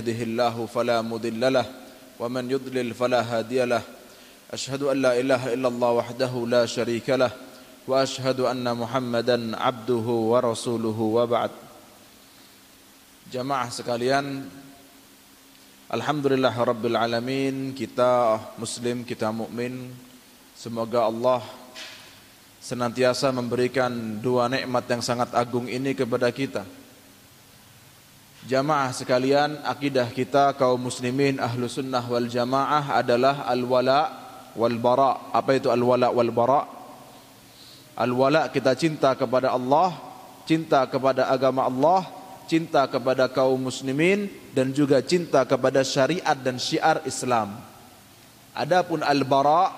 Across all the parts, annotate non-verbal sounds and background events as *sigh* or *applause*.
يهده الله فلا مضل له ومن يضلل فلا هادي له. أشهد أن لا إله إلا الله وحده لا شريك له وأشهد أن محمدا عبده ورسوله وبعد. Jamaah sekalian Alhamdulillah Rabbil Alamin Kita Muslim, kita mukmin. Semoga Allah senantiasa memberikan dua nikmat yang sangat agung ini kepada kita. Jamaah sekalian Akidah kita kaum muslimin Ahlu sunnah wal jamaah adalah Al-wala wal bara Apa itu al-wala wal bara? Al-wala kita cinta kepada Allah Cinta kepada agama Allah cinta kepada kaum muslimin dan juga cinta kepada syariat dan syiar Islam. Adapun al-bara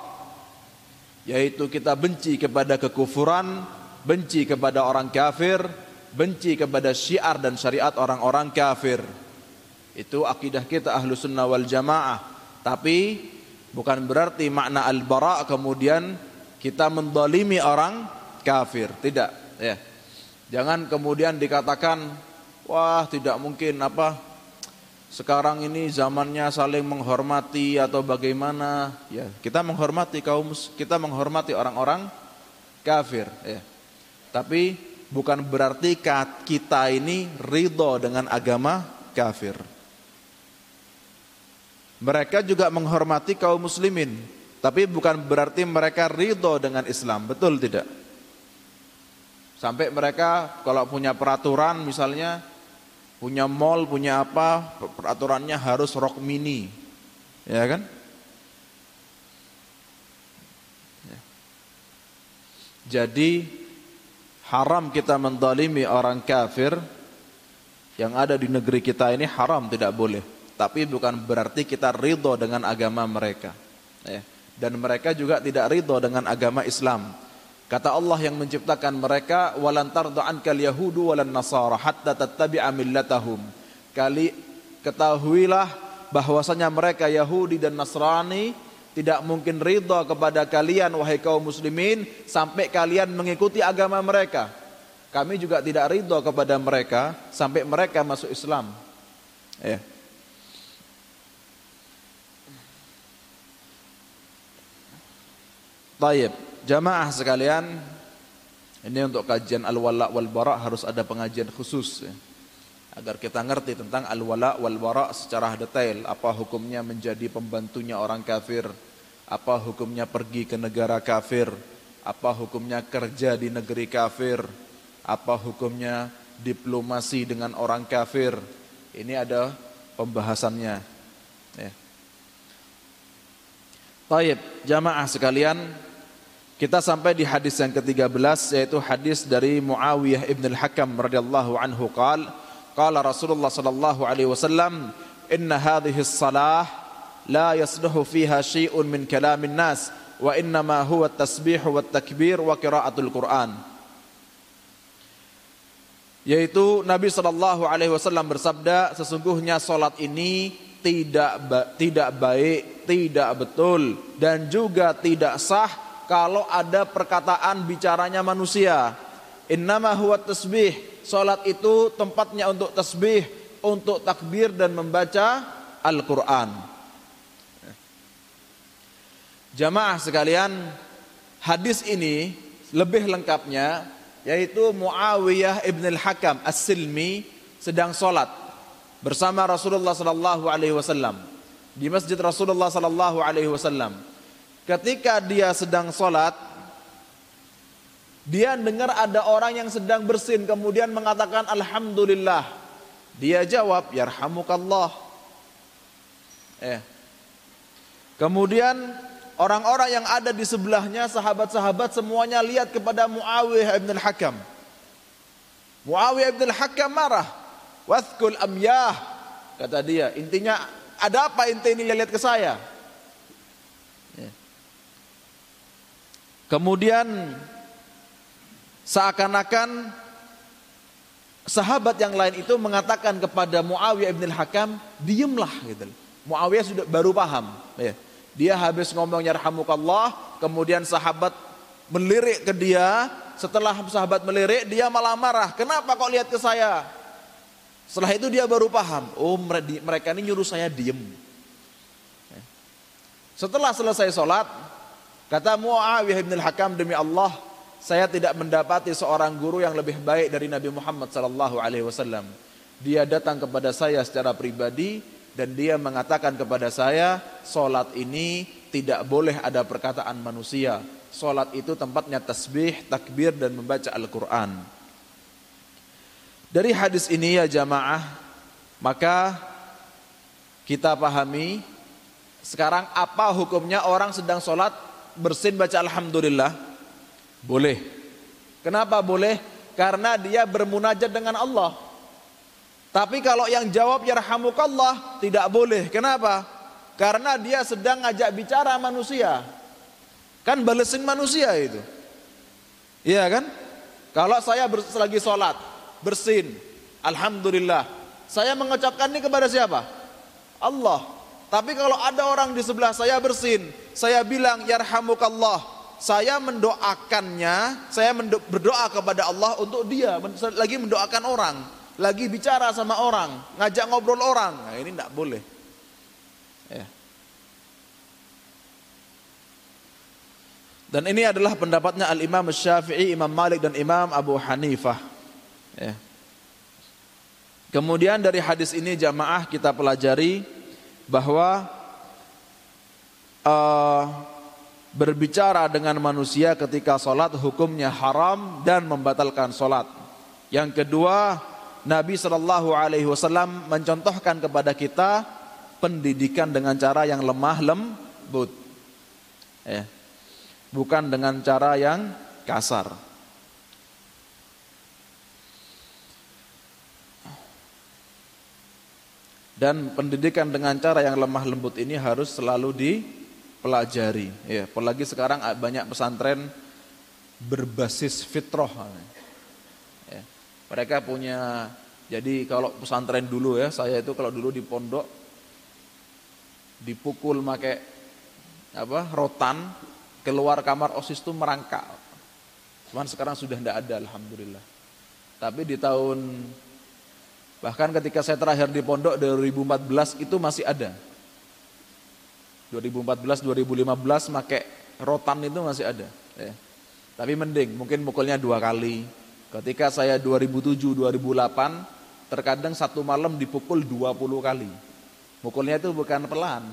yaitu kita benci kepada kekufuran, benci kepada orang kafir, benci kepada syiar dan syariat orang-orang kafir. Itu akidah kita ahlu sunnah wal jamaah. Tapi bukan berarti makna al-bara kemudian kita mendolimi orang kafir. Tidak. Ya. Jangan kemudian dikatakan Wah tidak mungkin apa sekarang ini zamannya saling menghormati atau bagaimana ya kita menghormati kaum kita menghormati orang-orang kafir ya tapi bukan berarti kita ini ridho dengan agama kafir mereka juga menghormati kaum muslimin tapi bukan berarti mereka ridho dengan Islam betul tidak sampai mereka kalau punya peraturan misalnya punya mall, punya apa, peraturannya harus rok mini. Ya kan? Ya. Jadi haram kita mendalimi orang kafir yang ada di negeri kita ini haram tidak boleh. Tapi bukan berarti kita ridho dengan agama mereka. Ya. Dan mereka juga tidak ridho dengan agama Islam. Kata Allah yang menciptakan mereka walan tarda ankal yahudu walan nasara hatta tattabi'a millatahum. Kali ketahuilah bahwasanya mereka Yahudi dan Nasrani tidak mungkin ridha kepada kalian wahai kaum muslimin sampai kalian mengikuti agama mereka. Kami juga tidak ridha kepada mereka sampai mereka masuk Islam. Ya. Taib. Jamaah sekalian, ini untuk kajian al-wala wal bara harus ada pengajian khusus ya. Agar kita ngerti tentang al-wala wal bara secara detail, apa hukumnya menjadi pembantunya orang kafir, apa hukumnya pergi ke negara kafir, apa hukumnya kerja di negeri kafir, apa hukumnya diplomasi dengan orang kafir. Ini ada pembahasannya. Ya. Taib, jamaah sekalian, kita sampai di hadis yang ke-13 yaitu hadis dari Muawiyah ibn al-Hakam radhiyallahu anhu qala qala Rasulullah sallallahu alaihi wasallam inna hadhihi as-salah la yasluhu fiha syai'un min kalamin nas wa innama huwa at-tasbih wa yaitu Nabi sallallahu alaihi wasallam bersabda sesungguhnya salat ini tidak tidak baik, tidak betul dan juga tidak sah kalau ada perkataan bicaranya manusia. Innama huwa tasbih. Salat itu tempatnya untuk tasbih, untuk takbir dan membaca Al-Qur'an. Jamaah sekalian, hadis ini lebih lengkapnya yaitu Muawiyah ibn al-Hakam as-Silmi sedang salat bersama Rasulullah sallallahu alaihi wasallam di masjid Rasulullah sallallahu alaihi wasallam. Ketika dia sedang sholat, dia dengar ada orang yang sedang bersin, kemudian mengatakan Alhamdulillah. Dia jawab, Yarhamukallah. Eh. Kemudian orang-orang yang ada di sebelahnya, sahabat-sahabat semuanya lihat kepada Muawiyah ibn al-Hakam. Muawiyah ibn al-Hakam marah. Wathkul amyah. Kata dia, intinya ada apa inti ini lihat ke saya? Kemudian seakan-akan sahabat yang lain itu mengatakan kepada Muawiyah ibn al-Hakam, diamlah gitu. Muawiyah sudah baru paham. Ya. Dia habis ngomong yarhamukallah, kemudian sahabat melirik ke dia. Setelah sahabat melirik, dia malah marah. Kenapa kok lihat ke saya? Setelah itu dia baru paham, oh mereka ini nyuruh saya diem. Setelah selesai sholat, kata Muawiyah bin al-Hakam demi Allah, saya tidak mendapati seorang guru yang lebih baik dari Nabi Muhammad sallallahu alaihi wasallam. Dia datang kepada saya secara pribadi dan dia mengatakan kepada saya, solat ini tidak boleh ada perkataan manusia. Solat itu tempatnya tasbih, takbir dan membaca Al-Quran. Dari hadis ini ya jamaah, maka kita pahami sekarang apa hukumnya orang sedang sholat bersin baca Alhamdulillah? Boleh. Kenapa boleh? Karena dia bermunajat dengan Allah. Tapi kalau yang jawab yarhamukallah tidak boleh. Kenapa? Karena dia sedang ngajak bicara manusia. Kan balesin manusia itu. Iya kan? Kalau saya lagi sholat, bersin, Alhamdulillah. Saya mengucapkan ini kepada siapa? Allah. Tapi kalau ada orang di sebelah saya bersin, saya bilang yarhamukallah. Saya mendoakannya, saya berdoa kepada Allah untuk dia, lagi mendoakan orang, lagi bicara sama orang, ngajak ngobrol orang. Nah, ini tidak boleh. Ya. Dan ini adalah pendapatnya Al-Imam Syafi'i, Imam Malik dan Imam Abu Hanifah. Ya. Kemudian dari hadis ini jamaah kita pelajari bahwa uh, berbicara dengan manusia ketika sholat hukumnya haram dan membatalkan sholat. Yang kedua, Nabi Shallallahu Alaihi Wasallam mencontohkan kepada kita pendidikan dengan cara yang lemah lembut, ya. bukan dengan cara yang kasar. Dan pendidikan dengan cara yang lemah lembut ini harus selalu dipelajari. Ya, apalagi sekarang banyak pesantren berbasis fitrah. Ya, mereka punya jadi kalau pesantren dulu ya, saya itu kalau dulu di pondok dipukul pakai apa rotan keluar kamar osis itu merangkak. Cuman sekarang sudah tidak ada alhamdulillah. Tapi di tahun Bahkan ketika saya terakhir di pondok 2014 itu masih ada. 2014 2015 pakai rotan itu masih ada. Ya. Tapi mending, mungkin mukulnya dua kali. Ketika saya 2007 2008 terkadang satu malam dipukul 20 kali. Mukulnya itu bukan pelan,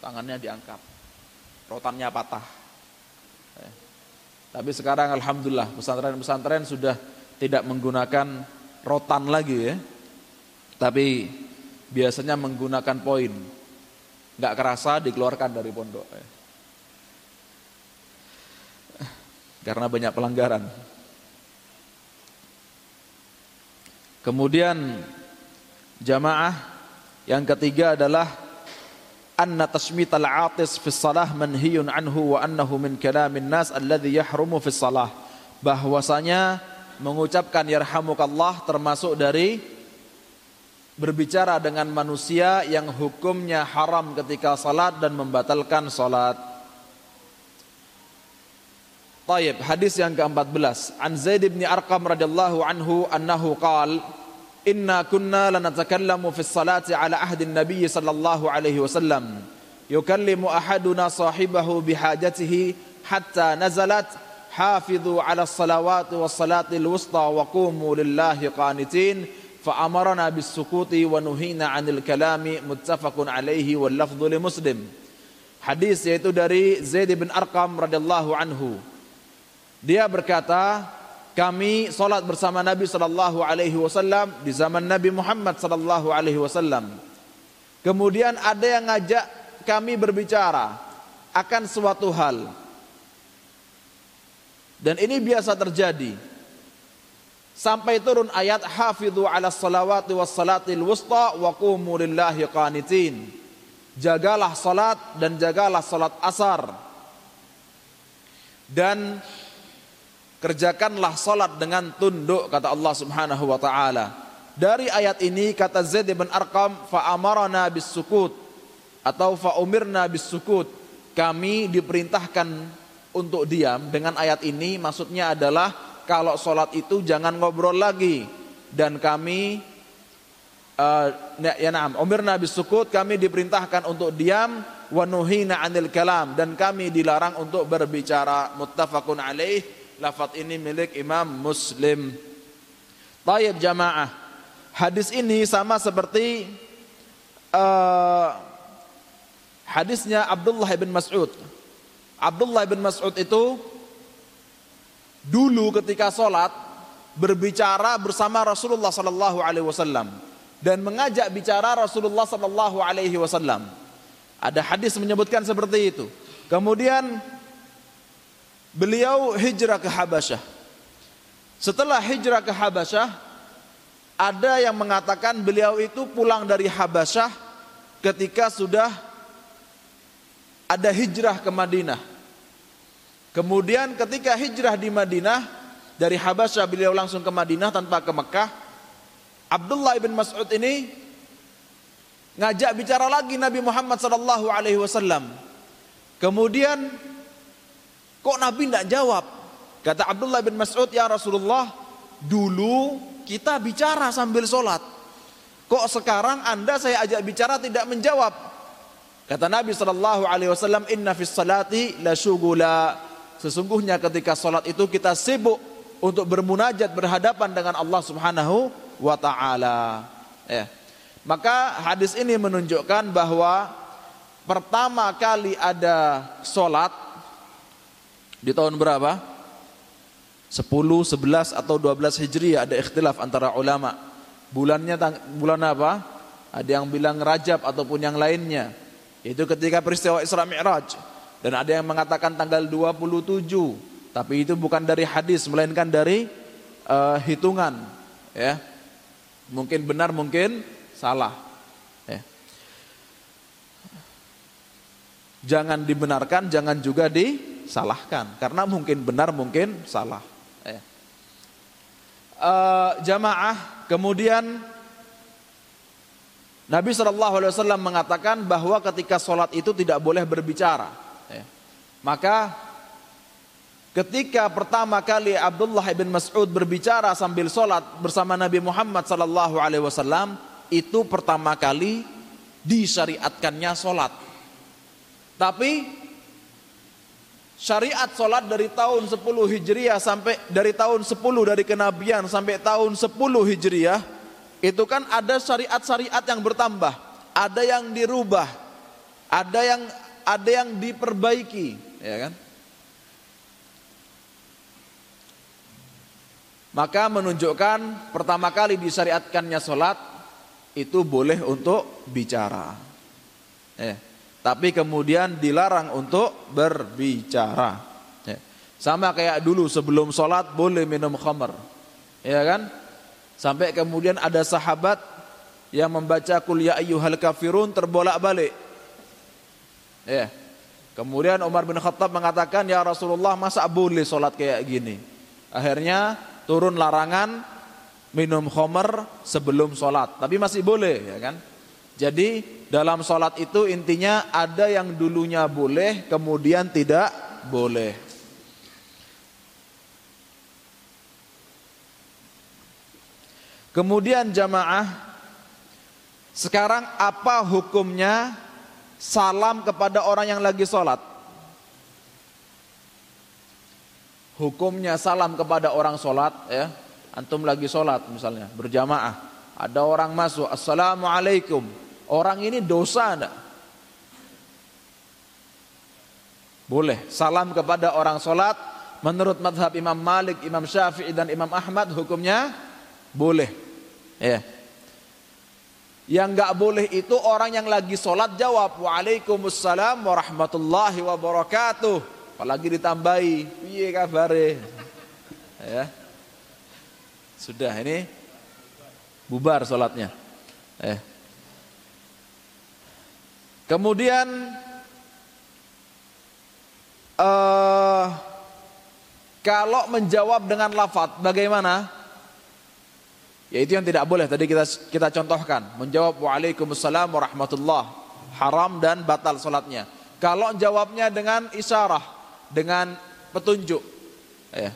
tangannya diangkat. Rotannya patah. Ya. Tapi sekarang alhamdulillah pesantren-pesantren sudah tidak menggunakan rotan lagi ya tapi biasanya menggunakan poin. Nggak kerasa dikeluarkan dari pondok. Karena banyak pelanggaran. Kemudian jamaah yang ketiga adalah anna tasmit al-atis fi salah manhiyun anhu wa annahu min kalamin nas alladhi yahrumu fi salah bahwasanya mengucapkan yarhamukallah termasuk dari berbicara dengan manusia yang hukumnya haram ketika salat dan membatalkan salat. Taib, hadis yang ke-14. An Zaid bin Arqam radhiyallahu anhu annahu qal Inna kunna lanatakallamu fi salati ala ahdi nabiy sallallahu alaihi wasallam yukallimu ahaduna sahibahu bihajatihi hatta nazalat hafidhu ala salawati was salati al-wusta wa qumu lillahi qanitin فأمرنا بالسكوت ونهينا عن الكلام متفق عليه واللفظ لمسلم Hadis yaitu dari Zaid bin Arqam radhiyallahu anhu. Dia berkata, kami salat bersama Nabi sallallahu alaihi wasallam di zaman Nabi Muhammad sallallahu alaihi wasallam. Kemudian ada yang ngajak kami berbicara akan suatu hal. Dan ini biasa terjadi sampai turun ayat hafidhu ala salawati was salatil wusta wa qumu lillahi qanitin. Jagalah salat dan jagalah salat asar. Dan kerjakanlah salat dengan tunduk kata Allah Subhanahu wa taala. Dari ayat ini kata Zaid bin Arqam fa amarna bis sukut atau fa umirna bis sukut kami diperintahkan untuk diam dengan ayat ini maksudnya adalah kalau sholat itu jangan ngobrol lagi. Dan kami uh, ya na'am. Umirna bisukut kami diperintahkan untuk diam. Wa nuhina 'anil kalam. Dan kami dilarang untuk berbicara. Muttafaqun alaih. Lafaz ini milik Imam Muslim. Tayyib jamaah. Hadis ini sama seperti uh, hadisnya Abdullah bin Mas'ud. Abdullah bin Mas'ud itu dulu ketika sholat berbicara bersama Rasulullah sallallahu alaihi wasallam dan mengajak bicara Rasulullah sallallahu alaihi wasallam. Ada hadis menyebutkan seperti itu. Kemudian beliau hijrah ke Habasyah. Setelah hijrah ke Habasyah, ada yang mengatakan beliau itu pulang dari Habasyah ketika sudah ada hijrah ke Madinah. Kemudian ketika hijrah di Madinah, dari Habasyah beliau langsung ke Madinah tanpa ke Mekah. Abdullah bin Mas'ud ini ngajak bicara lagi Nabi Muhammad sallallahu alaihi wasallam. Kemudian kok Nabi tidak jawab? Kata Abdullah bin Mas'ud, "Ya Rasulullah, dulu kita bicara sambil sholat. Kok sekarang Anda saya ajak bicara tidak menjawab?" Kata Nabi sallallahu alaihi wasallam, "Inna fis salati la syugula." Sesungguhnya ketika sholat itu kita sibuk untuk bermunajat berhadapan dengan Allah Subhanahu wa taala. Ya. Maka hadis ini menunjukkan bahwa pertama kali ada solat di tahun berapa? 10, 11 atau 12 Hijriah ada ikhtilaf antara ulama. Bulannya bulan apa? Ada yang bilang Rajab ataupun yang lainnya. Itu ketika peristiwa Isra Mi'raj. Dan ada yang mengatakan tanggal 27. Tapi itu bukan dari hadis melainkan dari uh, hitungan, ya. Mungkin benar, mungkin salah. Ya. Jangan dibenarkan, jangan juga disalahkan. Karena mungkin benar, mungkin salah. Ya. Uh, jamaah, kemudian Nabi SAW mengatakan bahwa ketika sholat itu tidak boleh berbicara. Maka Ketika pertama kali Abdullah bin Mas'ud berbicara sambil sholat bersama Nabi Muhammad sallallahu alaihi wasallam, itu pertama kali disyariatkannya sholat. Tapi syariat sholat dari tahun 10 Hijriah sampai dari tahun 10 dari kenabian sampai tahun 10 Hijriah itu kan ada syariat-syariat yang bertambah, ada yang dirubah, ada yang ada yang diperbaiki, ya kan? Maka menunjukkan pertama kali disyariatkannya sholat itu boleh untuk bicara. Eh, tapi kemudian dilarang untuk berbicara. Eh, sama kayak dulu sebelum sholat boleh minum khamar. Ya kan? Sampai kemudian ada sahabat yang membaca kuliah ya ayyuhal kafirun terbolak-balik. Ya. Kemudian Umar bin Khattab mengatakan, "Ya Rasulullah, masa boleh sholat kayak gini?" Akhirnya turun larangan minum khamar sebelum sholat. Tapi masih boleh ya kan. Jadi dalam sholat itu intinya ada yang dulunya boleh kemudian tidak boleh. Kemudian jamaah sekarang apa hukumnya salam kepada orang yang lagi sholat? hukumnya salam kepada orang sholat ya. Antum lagi sholat misalnya berjamaah. Ada orang masuk assalamualaikum. Orang ini dosa enggak? Boleh. Salam kepada orang sholat menurut madhab Imam Malik Imam Syafi'i dan Imam Ahmad hukumnya boleh. Ya yang enggak boleh itu orang yang lagi sholat jawab Waalaikumsalam warahmatullahi wabarakatuh. Apalagi ditambahi piye kabare? Ya. Sudah ini bubar sholatnya. Eh kemudian uh, kalau menjawab dengan lafat bagaimana ya itu yang tidak boleh tadi kita kita contohkan menjawab waalaikumsalam warahmatullah haram dan batal sholatnya kalau jawabnya dengan isyarah dengan petunjuk. Ya.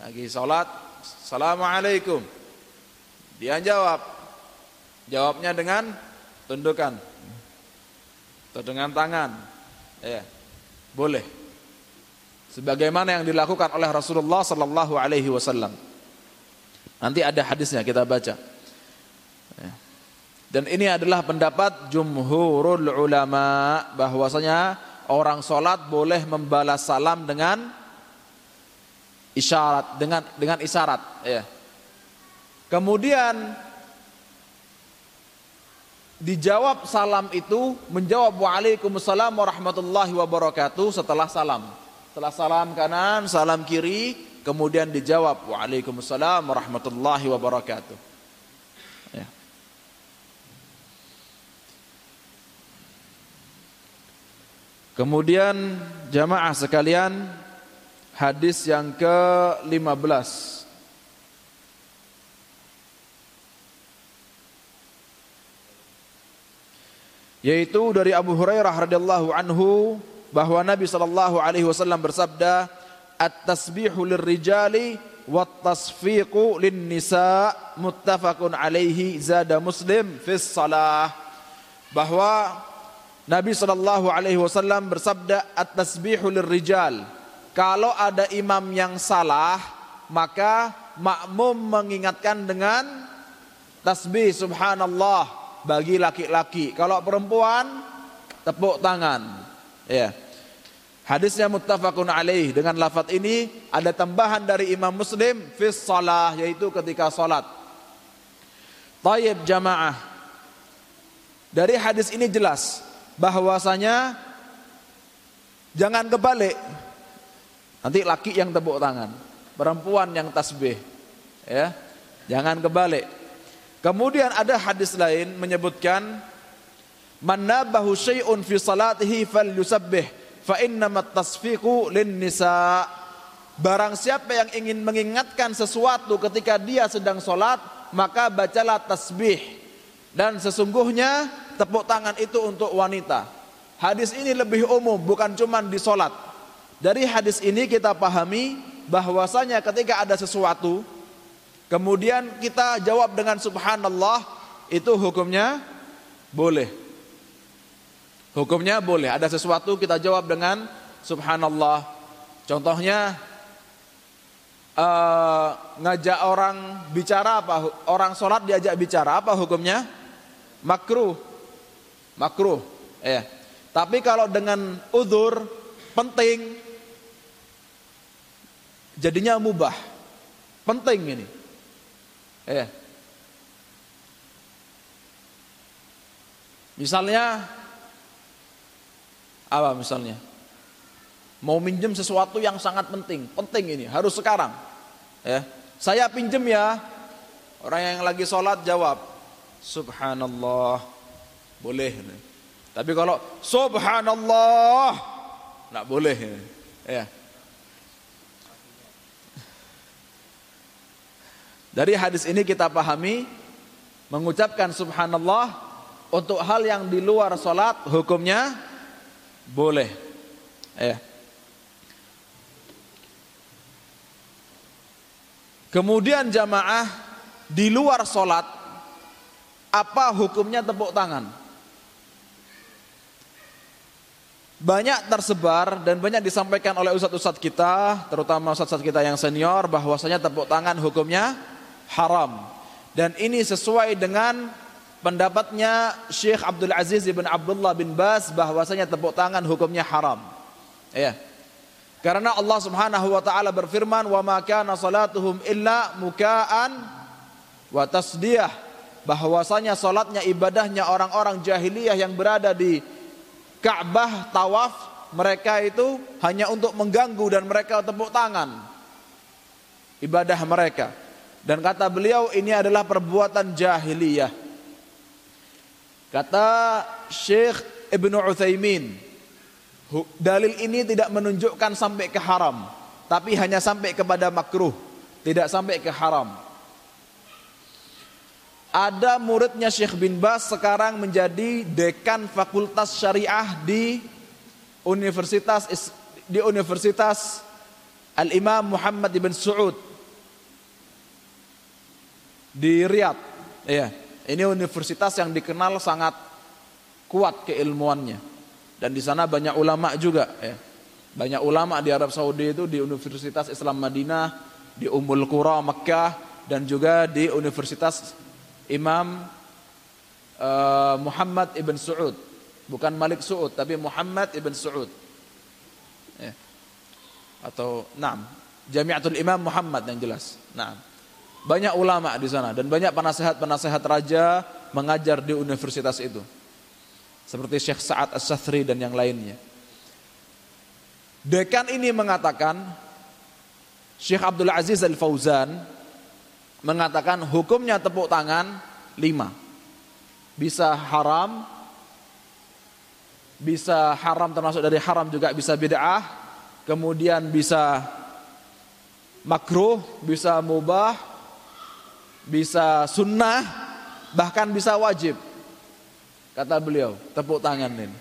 Lagi sholat, Assalamualaikum. Dia jawab. Jawabnya dengan tundukan. Atau dengan tangan. Ya. Boleh. Sebagaimana yang dilakukan oleh Rasulullah sallallahu alaihi wasallam. Nanti ada hadisnya kita baca. Ya. Dan ini adalah pendapat jumhurul ulama bahwasanya orang solat boleh membalas salam dengan isyarat dengan dengan isyarat ya. Kemudian dijawab salam itu menjawab waalaikumsalam warahmatullahi wabarakatuh setelah salam. Setelah salam kanan, salam kiri, kemudian dijawab waalaikumsalam warahmatullahi wabarakatuh. Kemudian jamaah sekalian hadis yang ke-15 yaitu dari Abu Hurairah radhiyallahu anhu bahwa Nabi sallallahu alaihi wasallam bersabda at-tasbihu lirrijali wat tasfiqu lin-nisa muttafaqun alaihi zada Muslim fi salah bahwa Nabi Shallallahu Alaihi Wasallam bersabda at-tasbihu rijal. Kalau ada imam yang salah, maka makmum mengingatkan dengan tasbih subhanallah bagi laki-laki. Kalau perempuan tepuk tangan. Ya. Hadisnya muttafaqun alaih dengan lafaz ini ada tambahan dari Imam Muslim fi shalah yaitu ketika salat. Tayyib jamaah. Dari hadis ini jelas bahwasanya jangan kebalik. Nanti laki yang tepuk tangan, perempuan yang tasbih. Ya. Jangan kebalik. Kemudian ada hadis lain menyebutkan man nabahu syai'un fi salatihi falyusabbih fa innamat tasfiqu lin nisa. Barang siapa yang ingin mengingatkan sesuatu ketika dia sedang solat, maka bacalah tasbih. Dan sesungguhnya tepuk tangan itu untuk wanita. Hadis ini lebih umum, bukan cuma di solat. Dari hadis ini kita pahami bahwasanya ketika ada sesuatu, kemudian kita jawab dengan subhanallah, itu hukumnya boleh. Hukumnya boleh. Ada sesuatu kita jawab dengan subhanallah. Contohnya uh, ngajak orang bicara apa? Orang sholat diajak bicara apa hukumnya? Makruh makruh ya tapi kalau dengan udur penting jadinya mubah penting ini ya misalnya apa misalnya? Mau minjem sesuatu yang sangat penting. Penting ini harus sekarang. Ya. Saya pinjem ya. Orang yang lagi sholat jawab subhanallah. Boleh. Tapi kalau subhanallah. Enggak boleh. Ya. Dari hadis ini kita pahami mengucapkan subhanallah untuk hal yang di luar salat hukumnya boleh. Ya. Kemudian jamaah di luar salat apa hukumnya tepuk tangan? banyak tersebar dan banyak disampaikan oleh ustadz-ustadz kita, terutama ustadz-ustadz kita yang senior, bahwasanya tepuk tangan hukumnya haram. Dan ini sesuai dengan pendapatnya Syekh Abdul Aziz bin Abdullah bin Bas bahwasanya tepuk tangan hukumnya haram. Ya. Karena Allah Subhanahu wa taala berfirman, "Wa ma kana salatuhum illa muka'an wa tasdiyah." Bahwasanya salatnya ibadahnya orang-orang jahiliyah yang berada di Ka'bah tawaf mereka itu hanya untuk mengganggu dan mereka tepuk tangan ibadah mereka dan kata beliau ini adalah perbuatan jahiliyah kata Syekh Ibnu Utsaimin dalil ini tidak menunjukkan sampai ke haram tapi hanya sampai kepada makruh tidak sampai ke haram ada muridnya Syekh bin Bas sekarang menjadi dekan Fakultas Syariah di Universitas di Universitas Al-Imam Muhammad bin Saud. di Riyadh. Ya, ini universitas yang dikenal sangat kuat keilmuannya. Dan di sana banyak ulama juga ya. Banyak ulama di Arab Saudi itu di Universitas Islam Madinah, di Ummul Qura Mekkah dan juga di Universitas Imam uh, Muhammad ibn Saud. Bukan Malik Saud tapi Muhammad ibn Saud. Ya. Atau Naam, Jamiatul Imam Muhammad yang jelas. Naam. Banyak ulama di sana dan banyak penasehat-penasehat raja mengajar di universitas itu. Seperti Syekh Sa'ad As-Sathri dan yang lainnya. Dekan ini mengatakan Syekh Abdul Aziz Al-Fauzan mengatakan hukumnya tepuk tangan lima. Bisa haram, bisa haram termasuk dari haram juga bisa bid'ah, kemudian bisa makruh, bisa mubah, bisa sunnah, bahkan bisa wajib. Kata beliau, tepuk tangan ini.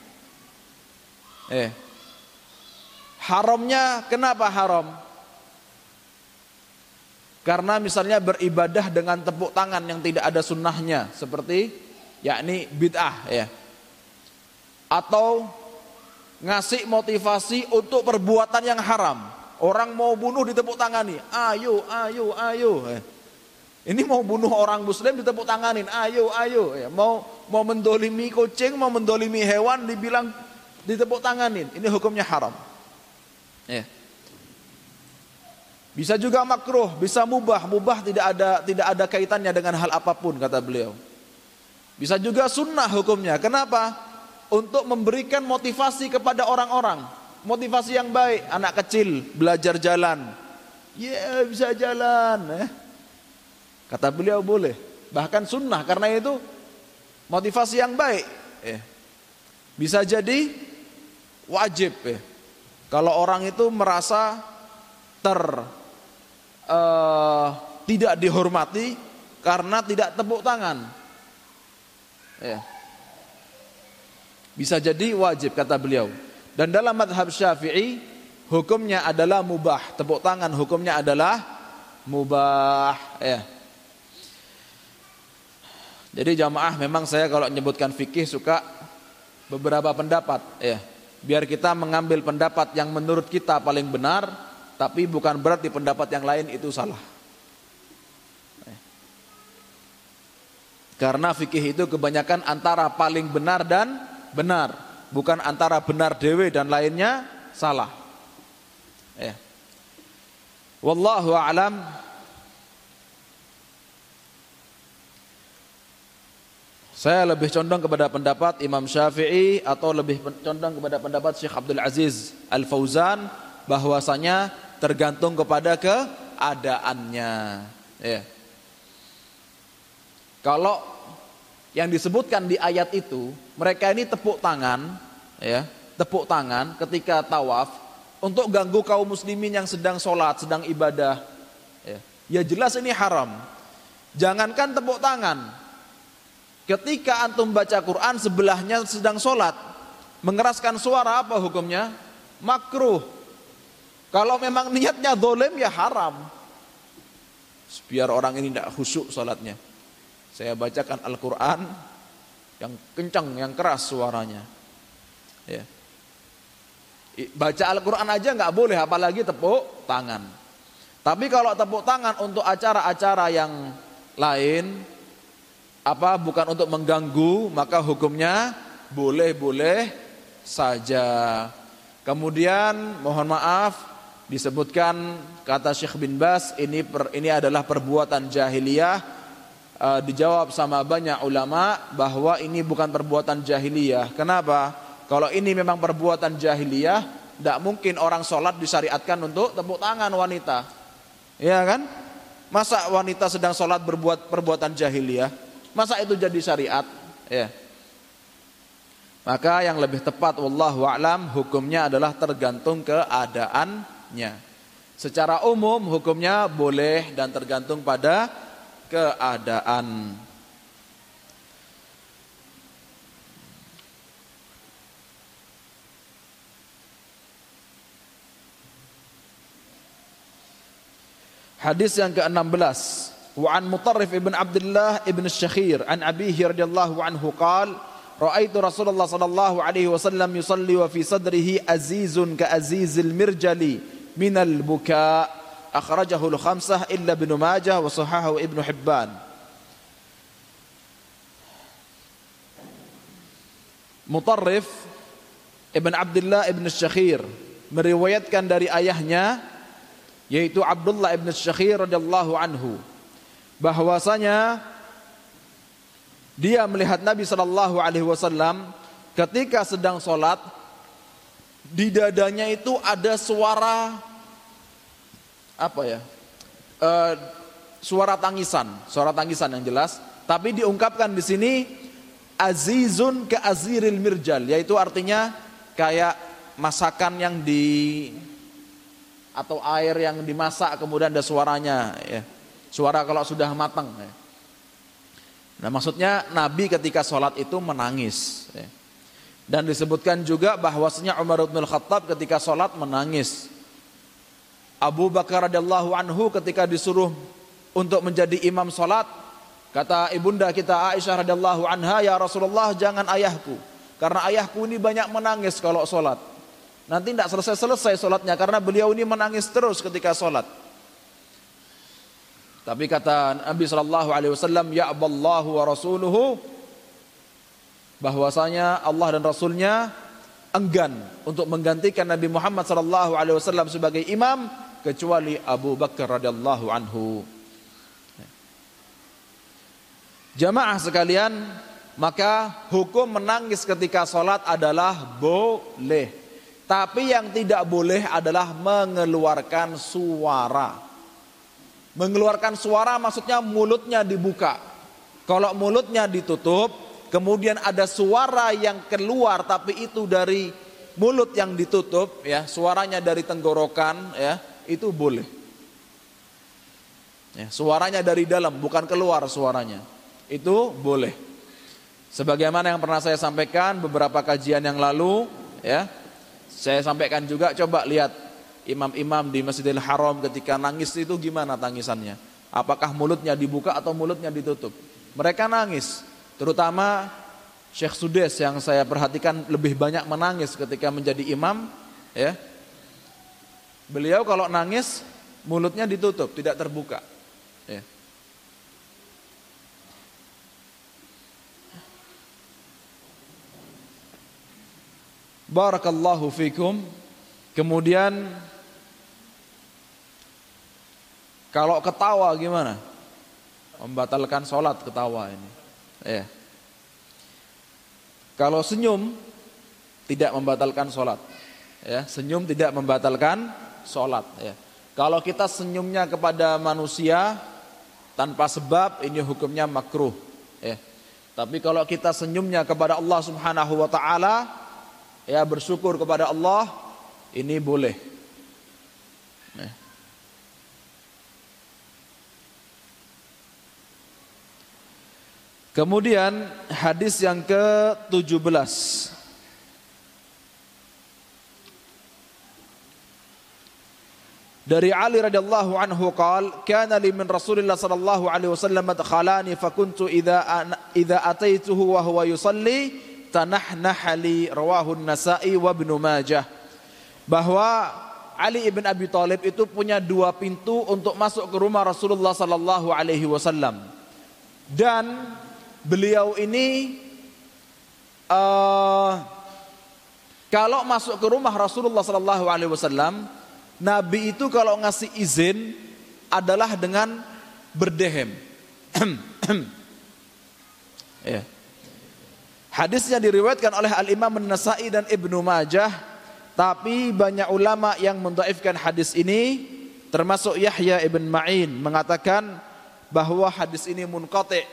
Eh, Haramnya kenapa haram? Karena misalnya beribadah dengan tepuk tangan yang tidak ada sunnahnya seperti yakni bid'ah ya. Atau ngasih motivasi untuk perbuatan yang haram. Orang mau bunuh ditepuk tangani. Ayo, ayo, ayo. Eh. Ini mau bunuh orang muslim ditepuk tanganin. Ayo, ayo. Ya. Mau mau mendolimi kucing, mau mendolimi hewan dibilang ditepuk tanganin. Ini hukumnya haram. Ya. Bisa juga makruh, bisa mubah. Mubah tidak ada tidak ada kaitannya dengan hal apa pun kata beliau. Bisa juga sunnah hukumnya. Kenapa? Untuk memberikan motivasi kepada orang-orang. Motivasi yang baik. Anak kecil belajar jalan. Ya yeah, bisa jalan. Eh. Kata beliau boleh. Bahkan sunnah karena itu motivasi yang baik. Eh. Bisa jadi wajib. Eh. Kalau orang itu merasa ter uh, tidak dihormati karena tidak tepuk tangan. Ya. Bisa jadi wajib kata beliau. Dan dalam madhab syafi'i hukumnya adalah mubah. Tepuk tangan hukumnya adalah mubah. Ya. Jadi jamaah memang saya kalau menyebutkan fikih suka beberapa pendapat. Ya. Biar kita mengambil pendapat yang menurut kita paling benar tapi bukan berarti pendapat yang lain itu salah. Karena fikih itu kebanyakan antara paling benar dan benar bukan antara benar dewe dan lainnya salah. Ya. Wallahu alam Saya lebih condong kepada pendapat Imam Syafi'i atau lebih condong kepada pendapat Syekh Abdul Aziz Al-Fauzan bahwasanya tergantung kepada keadaannya. Ya. Kalau yang disebutkan di ayat itu, mereka ini tepuk tangan, ya, tepuk tangan ketika tawaf untuk ganggu kaum muslimin yang sedang sholat, sedang ibadah. Ya, ya jelas ini haram. Jangankan tepuk tangan, Ketika antum baca Quran sebelahnya sedang sholat, mengeraskan suara apa hukumnya? Makruh. Kalau memang niatnya dolim ya haram. Biar orang ini tidak khusyuk sholatnya. Saya bacakan Al-Quran yang kencang, yang keras suaranya. Ya. Baca Al-Quran aja nggak boleh, apalagi tepuk tangan. Tapi kalau tepuk tangan untuk acara-acara yang lain, apa bukan untuk mengganggu maka hukumnya boleh-boleh saja. Kemudian mohon maaf disebutkan kata Syekh bin Bas ini per, ini adalah perbuatan jahiliyah e, dijawab sama banyak ulama bahwa ini bukan perbuatan jahiliyah. Kenapa? Kalau ini memang perbuatan jahiliyah, tidak mungkin orang sholat disyariatkan untuk tepuk tangan wanita. Ya kan? Masa wanita sedang sholat berbuat perbuatan jahiliyah? Masa itu jadi syariat? Ya. Maka yang lebih tepat wallahu a'lam hukumnya adalah tergantung keadaannya. Secara umum hukumnya boleh dan tergantung pada keadaan. Hadis yang ke-16 وعن مطرف ابن عبد الله ابن الشخير عن أبيه رضي الله عنه قال رأيت رسول الله صلى الله عليه وسلم يصلي وفي صدره أزيز كأزيز المرجل من البكاء. أخرجه الخمسة إلا ابن ماجه وصححه ابن حبان. Mutarrif Ibn Abdullah Ibn Syakhir meriwayatkan dari ayahnya yaitu Abdullah Ibn Syakhir radhiyallahu anhu bahwasanya dia melihat Nabi sallallahu alaihi wasallam ketika sedang sholat di dadanya itu ada suara apa ya e, suara tangisan suara tangisan yang jelas tapi diungkapkan di sini azizun ke aziril mirjal yaitu artinya kayak masakan yang di atau air yang dimasak kemudian ada suaranya ya. Suara kalau sudah matang ya. Nah, maksudnya Nabi ketika sholat itu menangis ya. Dan disebutkan juga bahwasanya Umar bin Khattab ketika sholat menangis. Abu Bakar radhiyallahu anhu ketika disuruh untuk menjadi imam sholat Kata ibunda kita Aisyah radhiyallahu anha, "Ya Rasulullah, jangan ayahku. Karena ayahku ini banyak menangis kalau sholat. Nanti tidak selesai-selesai sholatnya karena beliau ini menangis terus ketika sholat." Tapi kata Nabi Shallallahu Alaihi Wasallam, Ya Allah wa Rasuluhu, bahwasanya Allah dan Rasulnya enggan untuk menggantikan Nabi Muhammad Shallallahu Alaihi Wasallam sebagai imam kecuali Abu Bakar radhiyallahu anhu. Jamaah sekalian, maka hukum menangis ketika sholat adalah boleh. Tapi yang tidak boleh adalah mengeluarkan suara. Mengeluarkan suara maksudnya mulutnya dibuka. Kalau mulutnya ditutup, kemudian ada suara yang keluar tapi itu dari mulut yang ditutup ya, suaranya dari tenggorokan ya, itu boleh. Ya, suaranya dari dalam bukan keluar suaranya itu boleh. Sebagaimana yang pernah saya sampaikan beberapa kajian yang lalu, ya, saya sampaikan juga coba lihat imam-imam di Masjidil Haram ketika nangis itu gimana tangisannya? Apakah mulutnya dibuka atau mulutnya ditutup? Mereka nangis, terutama Syekh Sudes yang saya perhatikan lebih banyak menangis ketika menjadi imam, ya. Beliau kalau nangis mulutnya ditutup, tidak terbuka. Ya. Barakallahu fikum. Kemudian kalau ketawa gimana? Membatalkan sholat ketawa ini. Ya. Kalau senyum tidak membatalkan sholat. Ya, senyum tidak membatalkan sholat. Ya. Kalau kita senyumnya kepada manusia tanpa sebab ini hukumnya makruh. Ya. Tapi kalau kita senyumnya kepada Allah Subhanahu wa taala ya bersyukur kepada Allah ini boleh. Nah. Kemudian hadis yang ke-17 Dari Ali radhiyallahu anhu qal kana li min Rasulillah sallallahu alaihi wasallam madkhalani fakuntu idza idza ataituhu wa huwa yusalli tanahnahali rawahun nasai wa ibnu majah. Bahwa Ali ibn Abi Thalib itu punya dua pintu untuk masuk ke rumah Rasulullah sallallahu alaihi wasallam. Dan beliau ini uh, kalau masuk ke rumah Rasulullah sallallahu alaihi wasallam Nabi itu kalau ngasih izin adalah dengan berdehem *clears throat* ya Hadisnya diriwayatkan oleh Al-Imam An-Nasai dan Ibnu Majah, tapi banyak ulama yang mendhaifkan hadis ini, termasuk Yahya ibn Ma'in mengatakan bahwa hadis ini munqati.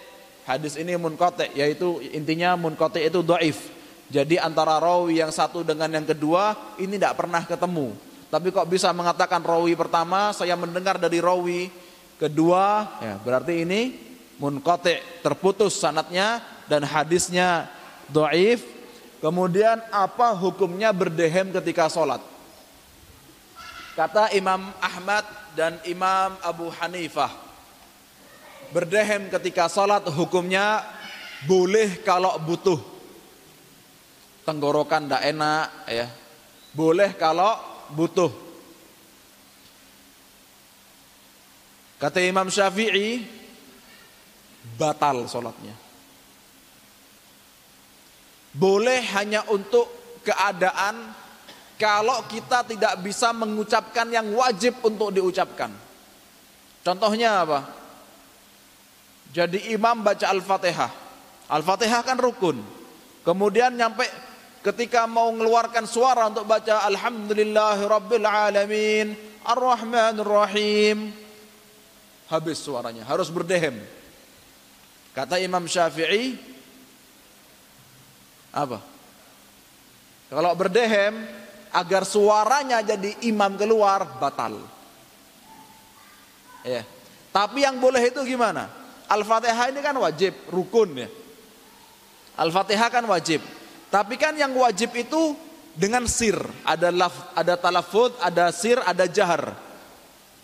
Hadis ini munqati yaitu intinya munqati itu dhaif. Jadi antara rawi yang satu dengan yang kedua ini tidak pernah ketemu. Tapi kok bisa mengatakan rawi pertama saya mendengar dari rawi kedua, ya berarti ini munqati, terputus sanatnya dan hadisnya doif. Kemudian apa hukumnya berdehem ketika sholat? Kata Imam Ahmad dan Imam Abu Hanifah berdehem ketika salat hukumnya boleh kalau butuh. Tenggorokan tidak enak ya. Boleh kalau butuh. Kata Imam Syafi'i batal sholatnya. Boleh hanya untuk keadaan kalau kita tidak bisa mengucapkan yang wajib untuk diucapkan. Contohnya apa? Jadi imam baca Al-Fatihah. Al-Fatihah kan rukun. Kemudian nyampe ketika mau mengeluarkan suara untuk baca Alhamdulillahirabbil alamin Ar-Rahmanir Rahim. Habis suaranya, harus berdehem. Kata Imam Syafi'i apa? Kalau berdehem agar suaranya jadi imam keluar batal. Ya. Tapi yang boleh itu gimana? Al-Fatihah ini kan wajib, rukun ya. Al-Fatihah kan wajib. Tapi kan yang wajib itu dengan sir, ada laf, ada talafud, ada sir, ada jahar.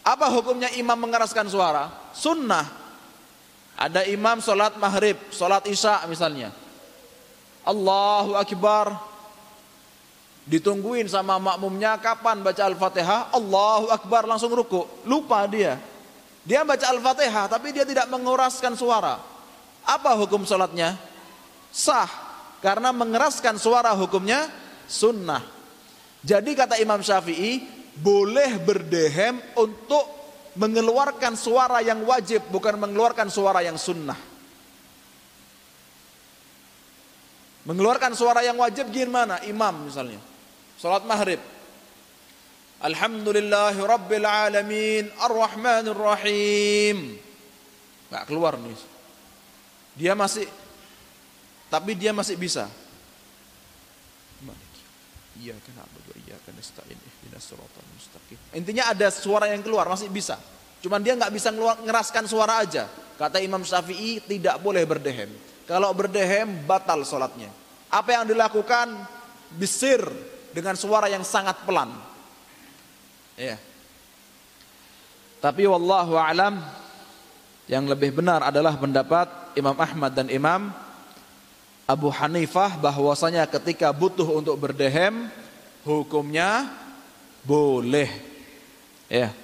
Apa hukumnya imam mengeraskan suara? Sunnah. Ada imam sholat maghrib, sholat isya misalnya. Allahu Akbar. Ditungguin sama makmumnya kapan baca Al-Fatihah, Allahu Akbar langsung ruku. Lupa dia. Dia baca Al-Fatihah tapi dia tidak menguraskan suara. Apa hukum sholatnya? Sah. Karena mengeraskan suara hukumnya sunnah. Jadi kata Imam Syafi'i, boleh berdehem untuk mengeluarkan suara yang wajib bukan mengeluarkan suara yang sunnah. Mengeluarkan suara yang wajib gimana? Imam misalnya. Salat maghrib. Alhamdulillahi Rabbil Alamin Ar-Rahmanir Rahim Gak keluar nih Dia masih Tapi dia masih bisa Iya kenapa iya kan nasta'in ihdinas siratal mustaqim. Intinya ada suara yang keluar masih bisa. Cuman dia nggak bisa ngeraskan suara aja. Kata Imam Syafi'i tidak boleh berdehem. Kalau berdehem batal sholatnya. Apa yang dilakukan bisir dengan suara yang sangat pelan. Ya. Tapi wallahu alam yang lebih benar adalah pendapat Imam Ahmad dan Imam Abu Hanifah bahwasanya ketika butuh untuk berdehem hukumnya boleh. Ya.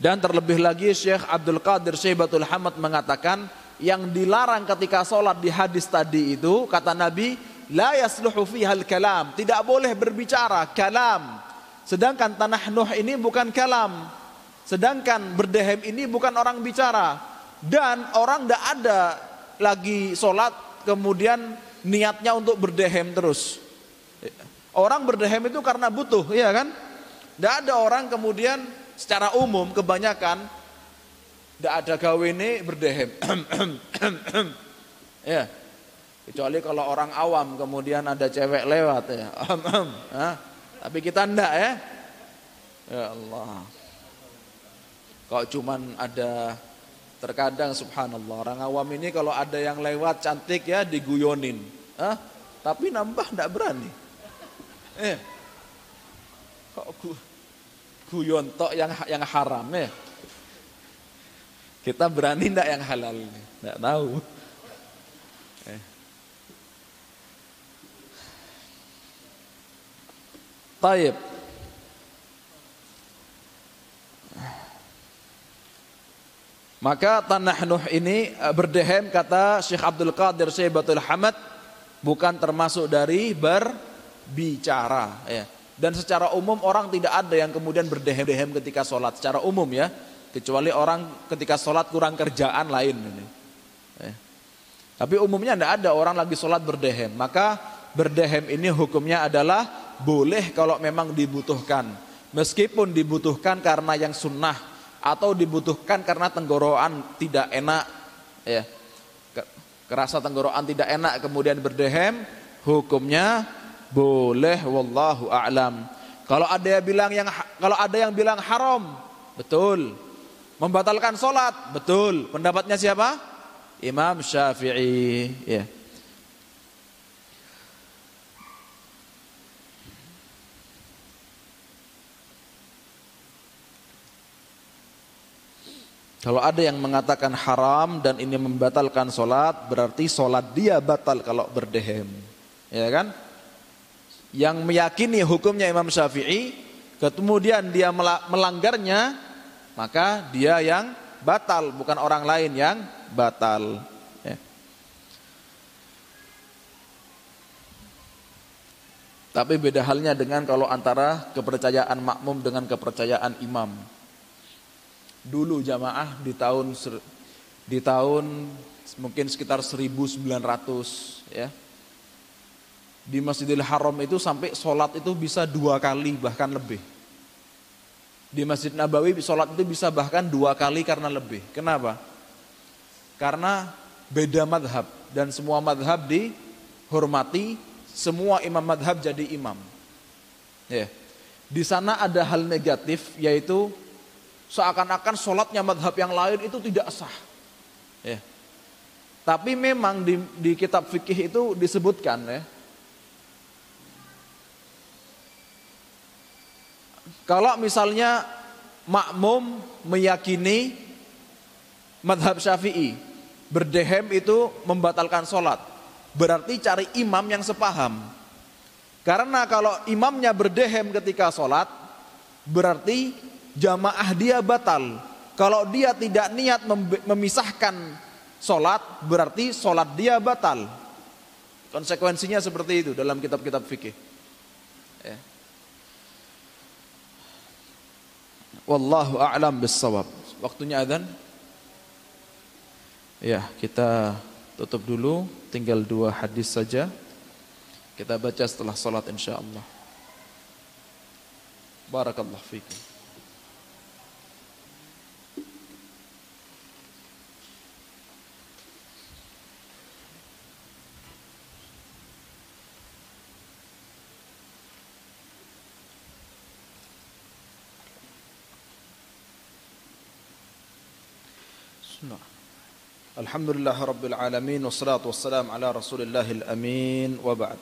Dan terlebih lagi Syekh Abdul Qadir Syaibatul Hamad mengatakan yang dilarang ketika sholat di hadis tadi itu kata Nabi la yasluhu fihal kalam tidak boleh berbicara kalam sedangkan tanah Nuh ini bukan kalam sedangkan berdehem ini bukan orang bicara dan orang tidak ada lagi sholat kemudian niatnya untuk berdehem terus Orang berdehem itu karena butuh, iya kan? Tidak ada orang kemudian secara umum kebanyakan tidak ada gawe ini berdehem. *clears throat* ya. Kecuali kalau orang awam kemudian ada cewek lewat ya. *clears throat* Tapi kita ndak ya. Ya Allah. Kok cuman ada terkadang subhanallah orang awam ini kalau ada yang lewat cantik ya diguyonin. Hah? Tapi nambah ndak berani. Eh. Kok gu, guyon tok yang yang haram ya? Kita berani ndak yang halal ini? Ndak tahu. Taib. Maka tanah Nuh ini eh, berdehem kata Syekh Abdul Qadir Syaibatul Hamad bukan termasuk dari ber bicara ya. Dan secara umum orang tidak ada yang kemudian berdehem-dehem ketika sholat secara umum ya. Kecuali orang ketika sholat kurang kerjaan lain. Ya. Tapi umumnya tidak ada orang lagi sholat berdehem. Maka berdehem ini hukumnya adalah boleh kalau memang dibutuhkan. Meskipun dibutuhkan karena yang sunnah atau dibutuhkan karena tenggorokan tidak enak ya kerasa tenggorokan tidak enak kemudian berdehem hukumnya boleh wallahu a'lam. Kalau ada yang bilang yang kalau ada yang bilang haram, betul. Membatalkan solat, betul. Pendapatnya siapa? Imam Syafi'i. Ya. Kalau ada yang mengatakan haram dan ini membatalkan solat, berarti solat dia batal kalau berdehem. Ya kan? Yang meyakini hukumnya Imam Syafi'i, kemudian dia melanggarnya, maka dia yang batal, bukan orang lain yang batal. Ya. Tapi beda halnya dengan kalau antara kepercayaan makmum dengan kepercayaan imam dulu jamaah di tahun di tahun mungkin sekitar 1900 ya. Di Masjidil Haram itu sampai sholat itu bisa dua kali bahkan lebih. Di Masjid Nabawi sholat itu bisa bahkan dua kali karena lebih. Kenapa? Karena beda madhab dan semua madhab dihormati, semua imam madhab jadi imam. Ya. Di sana ada hal negatif yaitu seakan-akan sholatnya madhab yang lain itu tidak sah. Ya. Tapi memang di, di kitab fikih itu disebutkan ya. Kalau misalnya makmum meyakini madhab syafi'i, berdehem itu membatalkan sholat. Berarti cari imam yang sepaham. Karena kalau imamnya berdehem ketika sholat, berarti jamaah dia batal. Kalau dia tidak niat memisahkan sholat, berarti sholat dia batal. Konsekuensinya seperti itu dalam kitab-kitab fikih. Ya. Wallahu a'lam bissawab. Waktunya adzan. Ya, kita tutup dulu. Tinggal dua hadis saja. Kita baca setelah salat insyaallah. Barakallahu fikum. الحمد لله رب العالمين والصلاة والسلام على رسول الله الأمين وبعد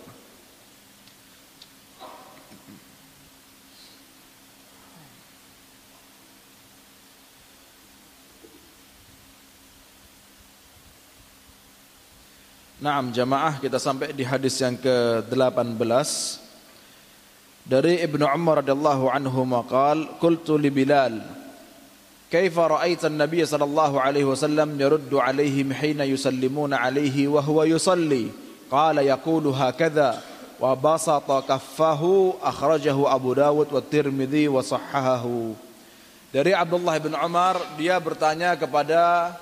Naam jamaah kita sampai di hadis yang ke-18 dari Ibnu Umar radhiyallahu anhu maqal qultu li Bilal كيف رأيت النبي صلى الله عليه وسلم يرد عليهم حين يسلمون عليه وهو yusalli? قال يقول هكذا wa basata أخرجه أبو داود والترمذي وصححه Dari Abdullah bin Umar dia bertanya kepada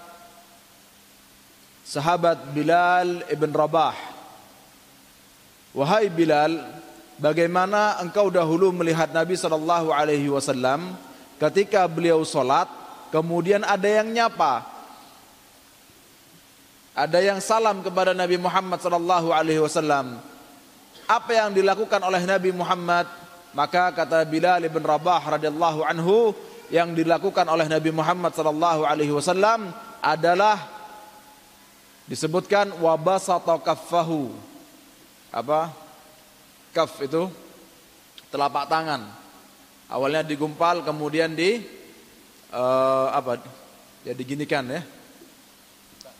sahabat Bilal ibn Rabah. Wahai Bilal, bagaimana engkau dahulu melihat Nabi sallallahu alaihi wasallam ketika beliau sholat, kemudian ada yang nyapa, ada yang salam kepada Nabi Muhammad sallallahu alaihi wasallam. Apa yang dilakukan oleh Nabi Muhammad? Maka kata Bilal bin Rabah radhiyallahu anhu, yang dilakukan oleh Nabi Muhammad sallallahu alaihi wasallam adalah disebutkan wabasata kaffahu. Apa? Kaf itu telapak tangan Awalnya digumpal kemudian di uh, apa? Ya diginikan ya.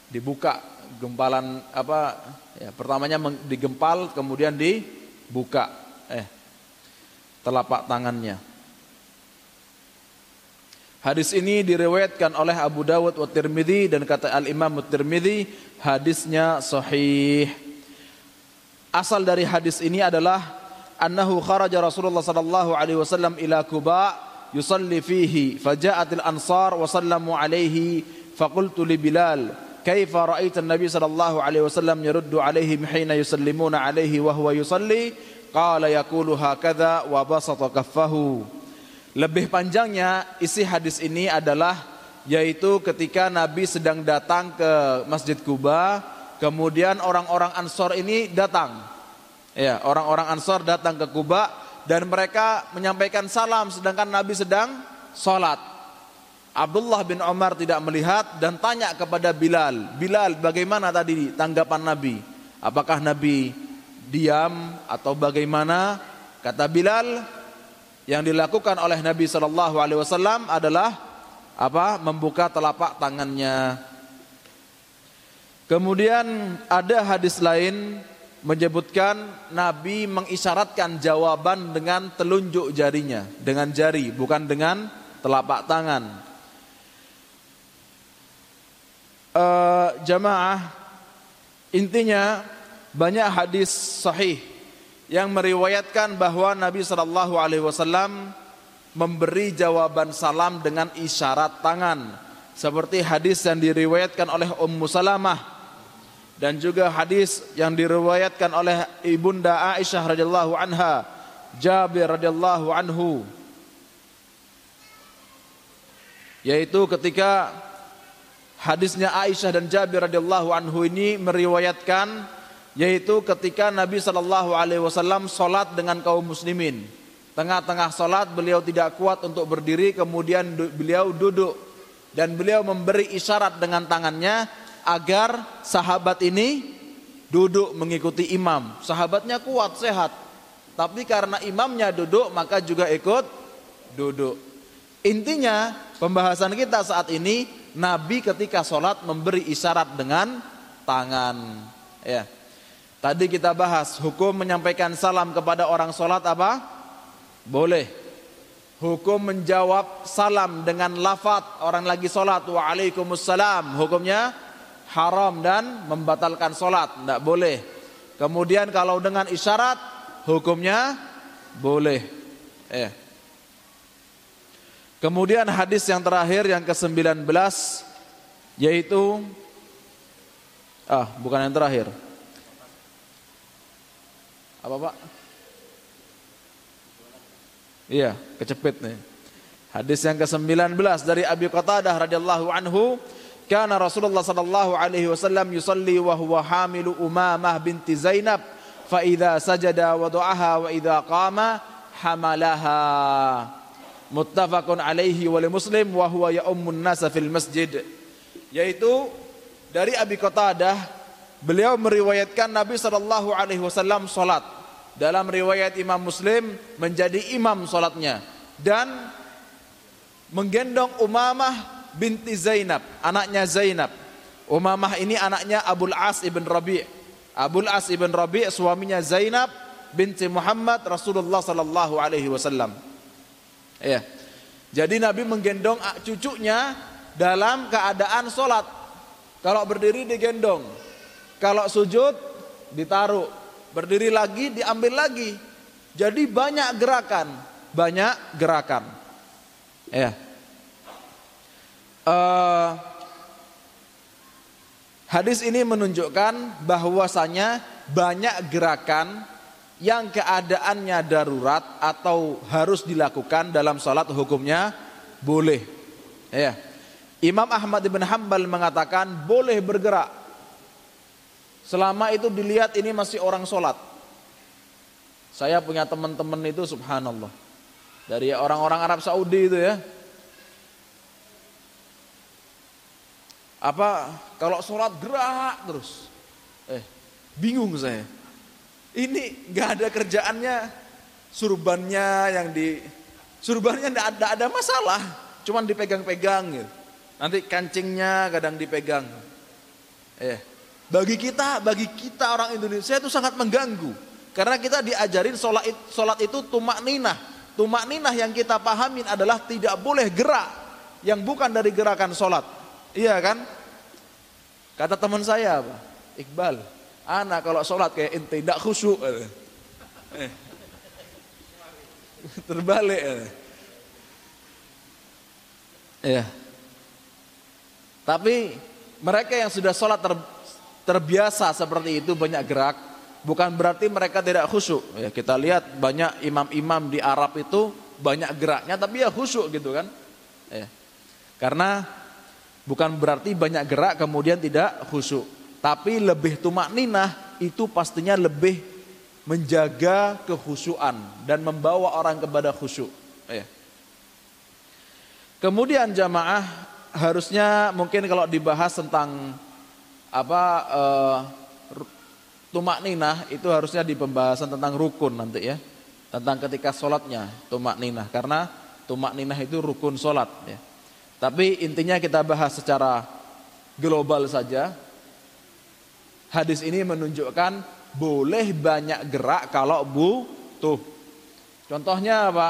Dibuka gempalan apa? Ya, pertamanya digempal kemudian dibuka eh telapak tangannya. Hadis ini diriwayatkan oleh Abu Dawud wa Tirmidzi dan kata Al-Imam Tirmidzi hadisnya sahih. Asal dari hadis ini adalah annahu kharaja Rasulullah sallallahu alaihi wasallam ila Kuba yusalli fihi faja'at al-ansar wa sallamu alaihi faqultu li Bilal kaifa ra'aita an-nabi sallallahu alaihi wasallam yaruddu alaihim hina yusallimuna alaihi wa huwa yusalli? Qala yaqulu hakadha wa basata kaffahu. Lebih panjangnya isi hadis ini adalah yaitu ketika Nabi sedang datang ke Masjid Kuba kemudian orang-orang Ansor ini datang Ya, orang-orang Ansar datang ke Kuba dan mereka menyampaikan salam sedangkan Nabi sedang sholat. Abdullah bin Umar tidak melihat dan tanya kepada Bilal, Bilal bagaimana tadi tanggapan Nabi? Apakah Nabi diam atau bagaimana? Kata Bilal, yang dilakukan oleh Nabi Shallallahu Alaihi Wasallam adalah apa membuka telapak tangannya. Kemudian ada hadis lain menyebutkan Nabi mengisyaratkan jawaban dengan telunjuk jarinya, dengan jari, bukan dengan telapak tangan. Uh, jamaah, intinya banyak hadis sahih yang meriwayatkan bahwa Nabi Shallallahu Alaihi Wasallam memberi jawaban salam dengan isyarat tangan, seperti hadis yang diriwayatkan oleh Ummu Salamah dan juga hadis yang diriwayatkan oleh ibunda Aisyah radhiyallahu anha, Jabir radhiyallahu anhu yaitu ketika hadisnya Aisyah dan Jabir radhiyallahu anhu ini meriwayatkan yaitu ketika Nabi sallallahu alaihi wasallam dengan kaum muslimin. Tengah-tengah salat beliau tidak kuat untuk berdiri kemudian beliau duduk dan beliau memberi isyarat dengan tangannya agar sahabat ini duduk mengikuti imam. Sahabatnya kuat, sehat. Tapi karena imamnya duduk, maka juga ikut duduk. Intinya pembahasan kita saat ini, Nabi ketika sholat memberi isyarat dengan tangan. Ya. Tadi kita bahas hukum menyampaikan salam kepada orang sholat apa? Boleh. Hukum menjawab salam dengan lafat orang lagi sholat. Waalaikumsalam. Hukumnya haram dan membatalkan solat, tidak boleh. Kemudian kalau dengan isyarat, hukumnya boleh. Eh. Kemudian hadis yang terakhir yang ke-19 yaitu ah bukan yang terakhir. Apa Pak? Iya, kecepit nih. Hadis yang ke-19 dari Abi Qatadah radhiyallahu anhu Kana Rasulullah sallallahu alaihi wasallam yusalli wa huwa hamilu Umamah binti Zainab fa idza sajada wada'aha wa idza qama hamalaha. Muttafaqun alaihi wa li Muslim wa huwa ya'ummun nasa fil masjid. Yaitu dari Abi Qatadah beliau meriwayatkan Nabi sallallahu alaihi wasallam salat. Dalam riwayat Imam Muslim menjadi imam salatnya dan menggendong Umamah binti Zainab, anaknya Zainab. Umamah ini anaknya Abul As ibn Rabi'. Abul As ibn Rabi' suaminya Zainab binti Muhammad Rasulullah sallallahu alaihi wasallam. Ya. Jadi Nabi menggendong cucunya dalam keadaan solat. Kalau berdiri digendong, kalau sujud ditaruh, berdiri lagi diambil lagi. Jadi banyak gerakan, banyak gerakan. Ya. Uh, hadis ini menunjukkan bahwasanya banyak gerakan yang keadaannya darurat atau harus dilakukan dalam sholat hukumnya boleh. Ya. Imam Ahmad bin Hambal mengatakan boleh bergerak selama itu dilihat ini masih orang sholat. Saya punya teman-teman itu subhanallah dari orang-orang Arab Saudi itu ya apa kalau sholat gerak terus. Eh bingung saya. Ini nggak ada kerjaannya. Surbannya yang di surbannya nggak ada ada masalah. Cuman dipegang-pegang gitu. Nanti kancingnya kadang dipegang. Eh bagi kita bagi kita orang Indonesia itu sangat mengganggu. Karena kita diajarin sholat sholat itu tumak ninah. Tumak ninah yang kita pahamin adalah tidak boleh gerak. Yang bukan dari gerakan sholat. Iya kan? Kata teman saya apa? Iqbal, anak kalau sholat kayak ente tidak khusyuk. Eh. *laughs* Terbalik. Ya. Tapi mereka yang sudah sholat ter, terbiasa seperti itu banyak gerak, bukan berarti mereka tidak khusyuk. Ya, kita lihat banyak imam-imam di Arab itu banyak geraknya, tapi ya khusyuk gitu kan. Ya. Karena Bukan berarti banyak gerak kemudian tidak khusyuk. Tapi lebih tumak ninah itu pastinya lebih menjaga kehusuan dan membawa orang kepada khusyuk. Ya. Kemudian jamaah harusnya mungkin kalau dibahas tentang apa uh, tumak ninah itu harusnya di pembahasan tentang rukun nanti ya tentang ketika sholatnya tumak ninah karena tumak ninah itu rukun sholat ya Tapi intinya kita bahas secara global saja. Hadis ini menunjukkan boleh banyak gerak kalau butuh. Contohnya apa?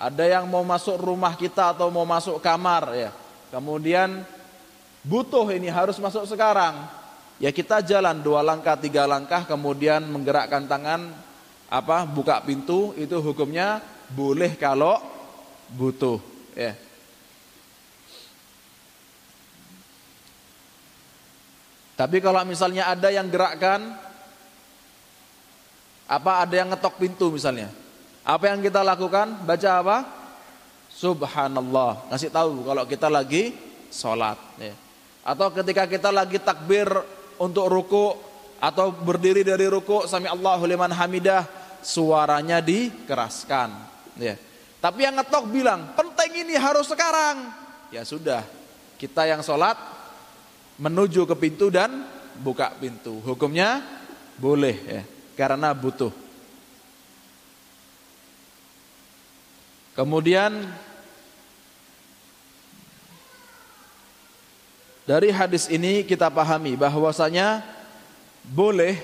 Ada yang mau masuk rumah kita atau mau masuk kamar ya. Kemudian butuh ini harus masuk sekarang. Ya kita jalan dua langkah, tiga langkah, kemudian menggerakkan tangan, apa buka pintu itu hukumnya boleh kalau butuh. Ya. Tapi kalau misalnya ada yang gerakkan, apa ada yang ngetok pintu misalnya, apa yang kita lakukan? Baca apa? Subhanallah. Ngasih tahu kalau kita lagi sholat. Ya. Atau ketika kita lagi takbir untuk ruku atau berdiri dari ruku sami Allahu liman hamidah suaranya dikeraskan ya. Tapi yang ngetok bilang penting ini harus sekarang. Ya sudah, kita yang sholat menuju ke pintu dan buka pintu. Hukumnya boleh ya, karena butuh. Kemudian Dari hadis ini kita pahami bahwasanya boleh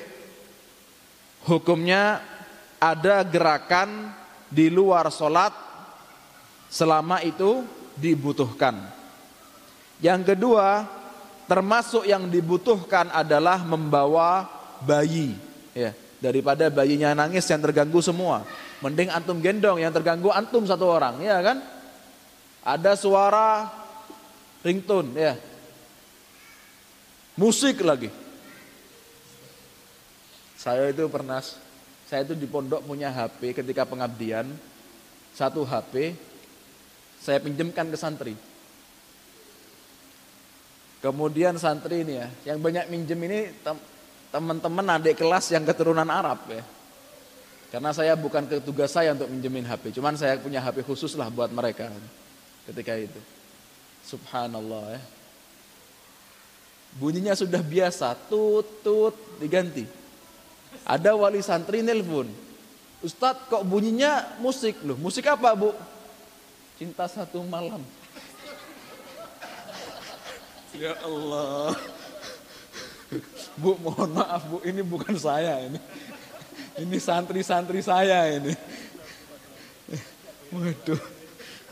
hukumnya ada gerakan di luar solat selama itu dibutuhkan. Yang kedua, termasuk yang dibutuhkan adalah membawa bayi, ya daripada bayinya nangis yang terganggu semua. Mending antum gendong yang terganggu antum satu orang, ya kan? Ada suara ringtone, ya Musik lagi. Saya itu pernah, saya itu di pondok punya HP ketika pengabdian, satu HP, saya pinjamkan ke santri. Kemudian santri ini ya, yang banyak minjem ini teman-teman adik kelas yang keturunan Arab ya. Karena saya bukan ketugas saya untuk minjemin HP, cuman saya punya HP khusus lah buat mereka ketika itu. Subhanallah ya. Bunyinya sudah biasa, tut tut diganti. Ada wali santri nelpon. Ustadz kok bunyinya musik loh. Musik apa bu? Cinta satu malam. Ya Allah. Bu mohon maaf bu, ini bukan saya ini. Ini santri-santri saya ini. Waduh.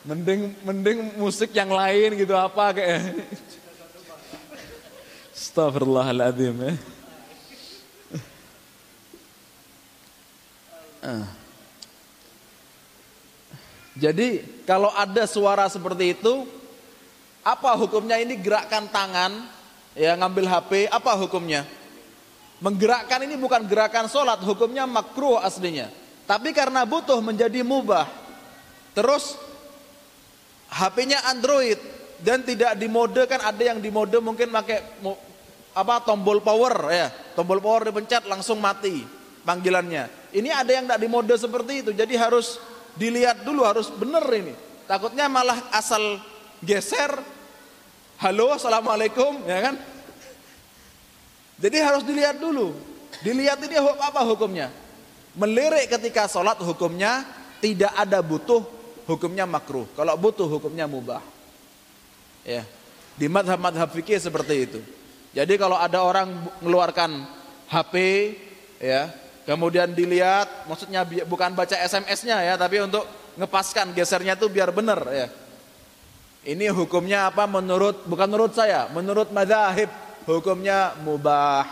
Mending mending musik yang lain gitu apa kayak Astagfirullahaladzim ya. Ah. Jadi kalau ada suara seperti itu, apa hukumnya ini gerakkan tangan, ya ngambil HP, apa hukumnya? Menggerakkan ini bukan gerakan sholat, hukumnya makruh aslinya. Tapi karena butuh menjadi mubah. Terus HP-nya Android dan tidak dimode kan ada yang dimode mungkin pakai apa tombol power ya, tombol power dipencet langsung mati panggilannya. Ini ada yang tidak di mode seperti itu, jadi harus dilihat dulu harus benar ini. Takutnya malah asal geser, halo assalamualaikum ya kan. Jadi harus dilihat dulu, dilihat ini apa hukumnya. Melirik ketika sholat hukumnya tidak ada butuh, hukumnya makruh. Kalau butuh hukumnya mubah. Ya, di madhab-madhab fikih seperti itu. Jadi kalau ada orang mengeluarkan HP ya, kemudian dilihat maksudnya bukan baca SMS-nya ya, tapi untuk ngepaskan gesernya itu biar benar ya. Ini hukumnya apa menurut bukan menurut saya, menurut madhahib hukumnya mubah.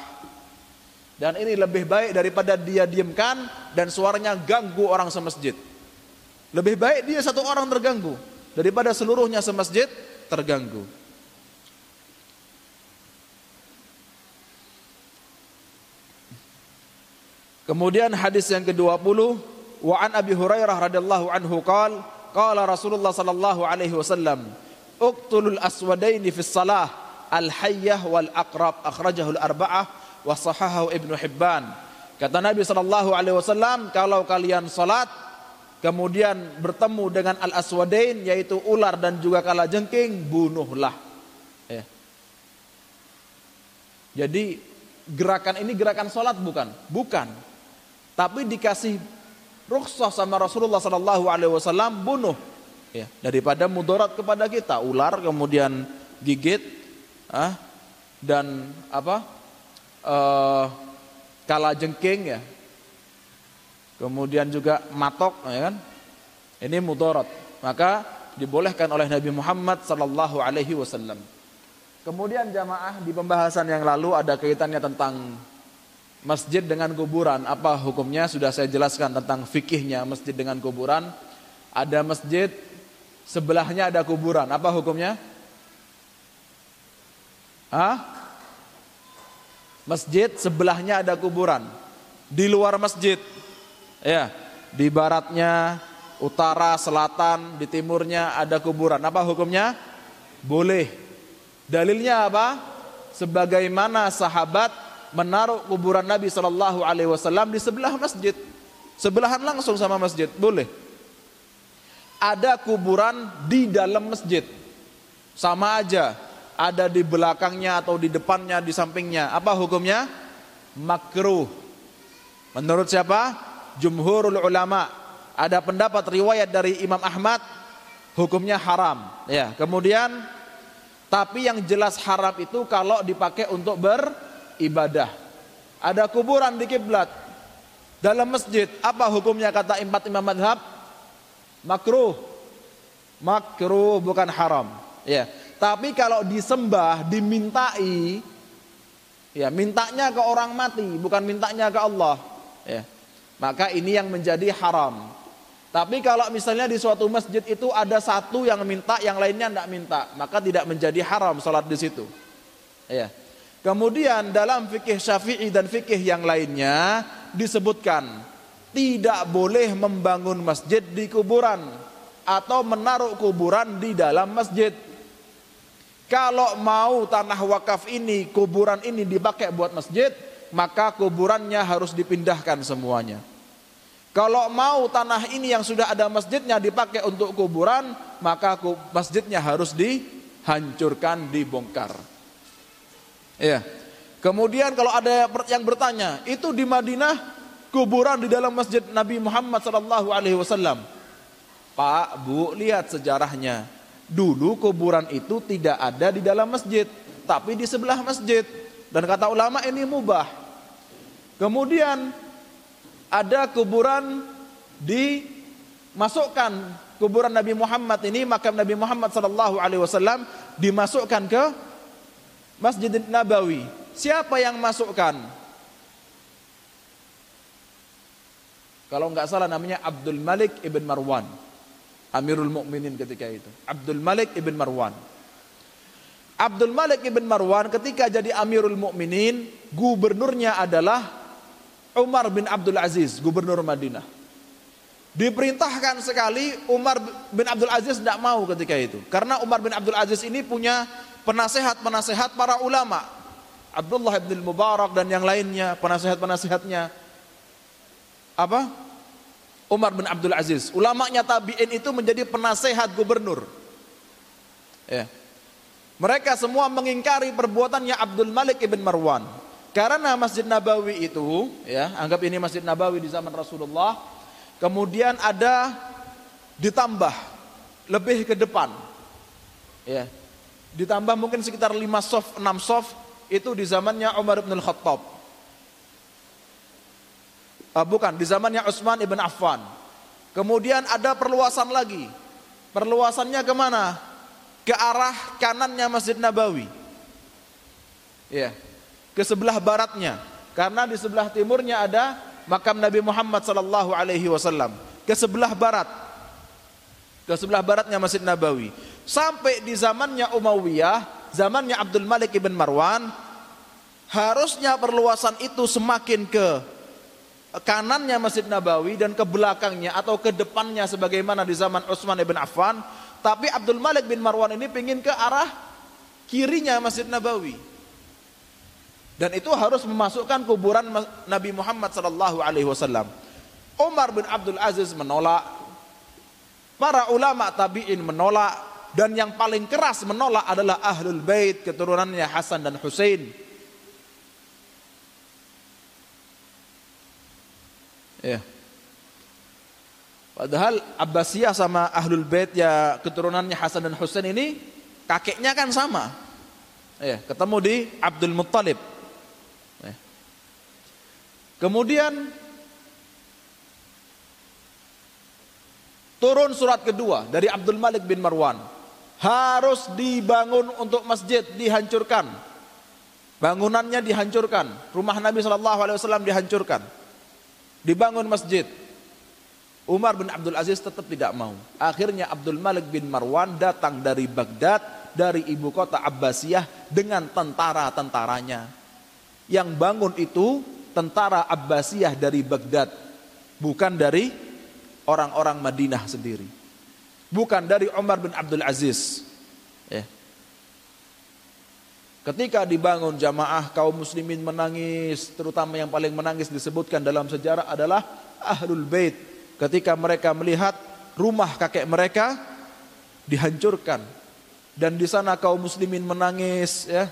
Dan ini lebih baik daripada dia diamkan dan suaranya ganggu orang semasjid. Lebih baik dia satu orang terganggu daripada seluruhnya semasjid terganggu. Kemudian hadis yang ke-20 wa an Abi Hurairah radhiyallahu anhu qala qala Rasulullah sallallahu alaihi wasallam uqtulul aswadaini fi salah al hayyah wal aqrab akhrajahu al arba'ah wa sahahahu Ibnu Hibban kata Nabi sallallahu alaihi wasallam kalau kalian salat kemudian bertemu dengan al aswadain yaitu ular dan juga kalajengking bunuhlah ya. Jadi gerakan ini gerakan salat bukan? Bukan tapi dikasih rukhsah sama Rasulullah sallallahu alaihi wasallam bunuh. Ya, daripada mudarat kepada kita, ular kemudian gigit ah, dan apa? Uh, kala jengking ya. Kemudian juga matok ya kan? Ini mudarat. Maka dibolehkan oleh Nabi Muhammad sallallahu alaihi wasallam. Kemudian jamaah di pembahasan yang lalu ada kaitannya tentang masjid dengan kuburan. Apa hukumnya? Sudah saya jelaskan tentang fikihnya masjid dengan kuburan. Ada masjid sebelahnya ada kuburan. Apa hukumnya? Hah? Masjid sebelahnya ada kuburan. Di luar masjid. Ya, di baratnya, utara, selatan, di timurnya ada kuburan. Apa hukumnya? Boleh Dalilnya apa? Sebagaimana sahabat menaruh kuburan Nabi Shallallahu Alaihi Wasallam di sebelah masjid, sebelahan langsung sama masjid, boleh. Ada kuburan di dalam masjid, sama aja. Ada di belakangnya atau di depannya, di sampingnya. Apa hukumnya? Makruh. Menurut siapa? Jumhurul ulama. Ada pendapat riwayat dari Imam Ahmad, hukumnya haram. Ya, kemudian tapi yang jelas haram itu kalau dipakai untuk beribadah. Ada kuburan di kiblat dalam masjid. Apa hukumnya kata empat imam madhab? Makruh. Makruh bukan haram. Ya. Tapi kalau disembah, dimintai, ya mintanya ke orang mati, bukan mintanya ke Allah. Ya. Maka ini yang menjadi haram. Tapi kalau misalnya di suatu masjid itu ada satu yang minta, yang lainnya tidak minta, maka tidak menjadi haram sholat di situ. Ya. Kemudian dalam fikih syafi'i dan fikih yang lainnya disebutkan tidak boleh membangun masjid di kuburan atau menaruh kuburan di dalam masjid. Kalau mau tanah wakaf ini, kuburan ini dipakai buat masjid, maka kuburannya harus dipindahkan semuanya. Kalau mau tanah ini yang sudah ada masjidnya dipakai untuk kuburan, maka masjidnya harus dihancurkan, dibongkar. Ya. Kemudian kalau ada yang bertanya, itu di Madinah kuburan di dalam masjid Nabi Muhammad sallallahu alaihi wasallam. Pak, Bu, lihat sejarahnya. Dulu kuburan itu tidak ada di dalam masjid, tapi di sebelah masjid. Dan kata ulama ini mubah. Kemudian ada kuburan dimasukkan kuburan Nabi Muhammad ini makam Nabi Muhammad sallallahu alaihi wasallam dimasukkan ke Masjid Nabawi. Siapa yang masukkan? Kalau nggak salah namanya Abdul Malik ibn Marwan. Amirul Mukminin ketika itu. Abdul Malik ibn Marwan. Abdul Malik ibn Marwan ketika jadi Amirul Mukminin, gubernurnya adalah Umar bin Abdul Aziz, gubernur Madinah. Diperintahkan sekali Umar bin Abdul Aziz tidak mau ketika itu. Karena Umar bin Abdul Aziz ini punya penasehat-penasehat para ulama. Abdullah bin Mubarak dan yang lainnya, penasehat-penasehatnya. Apa? Umar bin Abdul Aziz. Ulamanya tabi'in itu menjadi penasehat gubernur. Ya. Mereka semua mengingkari perbuatannya Abdul Malik ibn Marwan. Karena Masjid Nabawi itu, ya, anggap ini Masjid Nabawi di zaman Rasulullah, kemudian ada ditambah lebih ke depan. Ya. Ditambah mungkin sekitar 5 soft, 6 soft itu di zamannya Umar bin Khattab. Uh, bukan, di zamannya Utsman ibn Affan. Kemudian ada perluasan lagi. Perluasannya ke mana? Ke arah kanannya Masjid Nabawi. Ya ke sebelah baratnya karena di sebelah timurnya ada makam Nabi Muhammad sallallahu alaihi wasallam ke sebelah barat ke sebelah baratnya Masjid Nabawi sampai di zamannya Umayyah zamannya Abdul Malik ibn Marwan harusnya perluasan itu semakin ke kanannya Masjid Nabawi dan ke belakangnya atau ke depannya sebagaimana di zaman Utsman ibn Affan. Tapi Abdul Malik bin Marwan ini ingin ke arah kirinya Masjid Nabawi. Dan itu harus memasukkan kuburan Nabi Muhammad sallallahu alaihi wasallam. Umar bin Abdul Aziz menolak, para ulama tabi'in menolak dan yang paling keras menolak adalah Ahlul Bait keturunannya Hasan dan Husain. Ya. Padahal Abbasiyah sama Ahlul Bait ya keturunannya Hasan dan Husain ini kakeknya kan sama. Ya, ketemu di Abdul Muttalib. Ya. Kemudian turun surat kedua dari Abdul Malik bin Marwan. Harus dibangun untuk masjid dihancurkan. Bangunannya dihancurkan. Rumah Nabi SAW dihancurkan. Dibangun masjid. Umar bin Abdul Aziz tetap tidak mau. Akhirnya Abdul Malik bin Marwan datang dari Baghdad, dari ibu kota Abbasiyah dengan tentara-tentaranya. Yang bangun itu tentara Abbasiyah dari Baghdad, bukan dari orang-orang Madinah sendiri. Bukan dari Umar bin Abdul Aziz. Ya. Ketika dibangun jamaah kaum muslimin menangis, terutama yang paling menangis disebutkan dalam sejarah adalah Ahlul Bait. Ketika mereka melihat rumah kakek mereka dihancurkan dan di sana kaum muslimin menangis ya.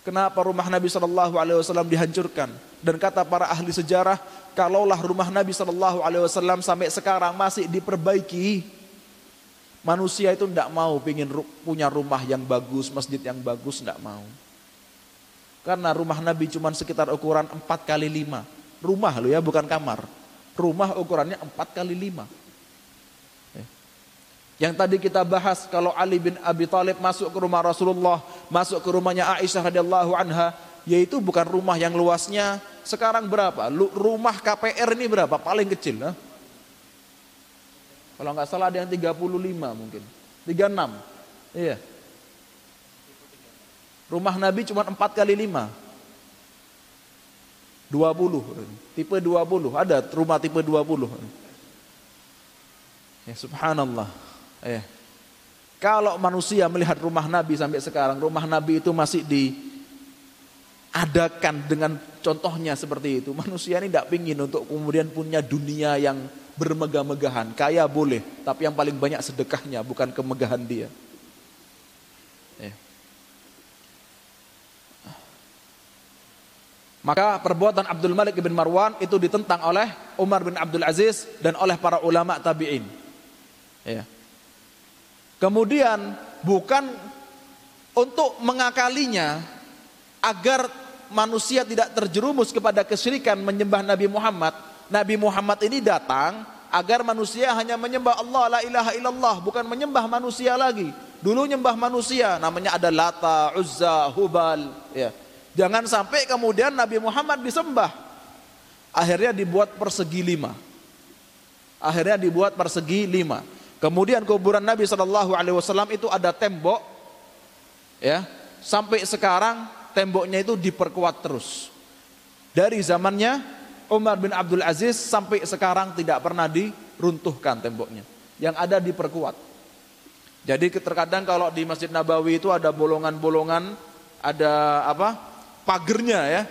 Kenapa rumah Nabi Shallallahu alaihi wasallam dihancurkan? Dan kata para ahli sejarah, kalaulah rumah Nabi Shallallahu alaihi wasallam sampai sekarang masih diperbaiki, Manusia itu tidak mau ingin punya rumah yang bagus, masjid yang bagus, tidak mau. Karena rumah Nabi cuma sekitar ukuran 4 kali 5. Rumah lo ya, bukan kamar. Rumah ukurannya 4 kali 5. Ya. Yang tadi kita bahas kalau Ali bin Abi Thalib masuk ke rumah Rasulullah, masuk ke rumahnya Aisyah radhiyallahu anha, yaitu bukan rumah yang luasnya sekarang berapa? Rumah KPR ini berapa? Paling kecil. Nah? Kalau nggak salah ada yang 35 mungkin. 36. Iya. Rumah Nabi cuma 4 kali 5. 20. Tipe 20. Ada rumah tipe 20. Ya subhanallah. Eh. Kalau manusia melihat rumah Nabi sampai sekarang, rumah Nabi itu masih diadakan dengan contohnya seperti itu. Manusia ini tidak ingin untuk kemudian punya dunia yang bermegah-megahan. Kaya boleh, tapi yang paling banyak sedekahnya, bukan kemegahan dia. Ya. Maka perbuatan Abdul Malik bin Marwan itu ditentang oleh Umar bin Abdul Aziz dan oleh para ulama tabi'in. Ya. Kemudian bukan untuk mengakalinya agar manusia tidak terjerumus kepada kesyirikan menyembah Nabi Muhammad, Nabi Muhammad ini datang agar manusia hanya menyembah Allah la ilaha illallah bukan menyembah manusia lagi. Dulu nyembah manusia namanya ada Lata, Uzza, Hubal ya. Jangan sampai kemudian Nabi Muhammad disembah. Akhirnya dibuat persegi lima. Akhirnya dibuat persegi lima. Kemudian kuburan Nabi Shallallahu Alaihi Wasallam itu ada tembok, ya. Sampai sekarang temboknya itu diperkuat terus. Dari zamannya Umar bin Abdul Aziz sampai sekarang tidak pernah diruntuhkan temboknya. Yang ada diperkuat. Jadi terkadang kalau di Masjid Nabawi itu ada bolongan-bolongan, ada apa? pagernya ya.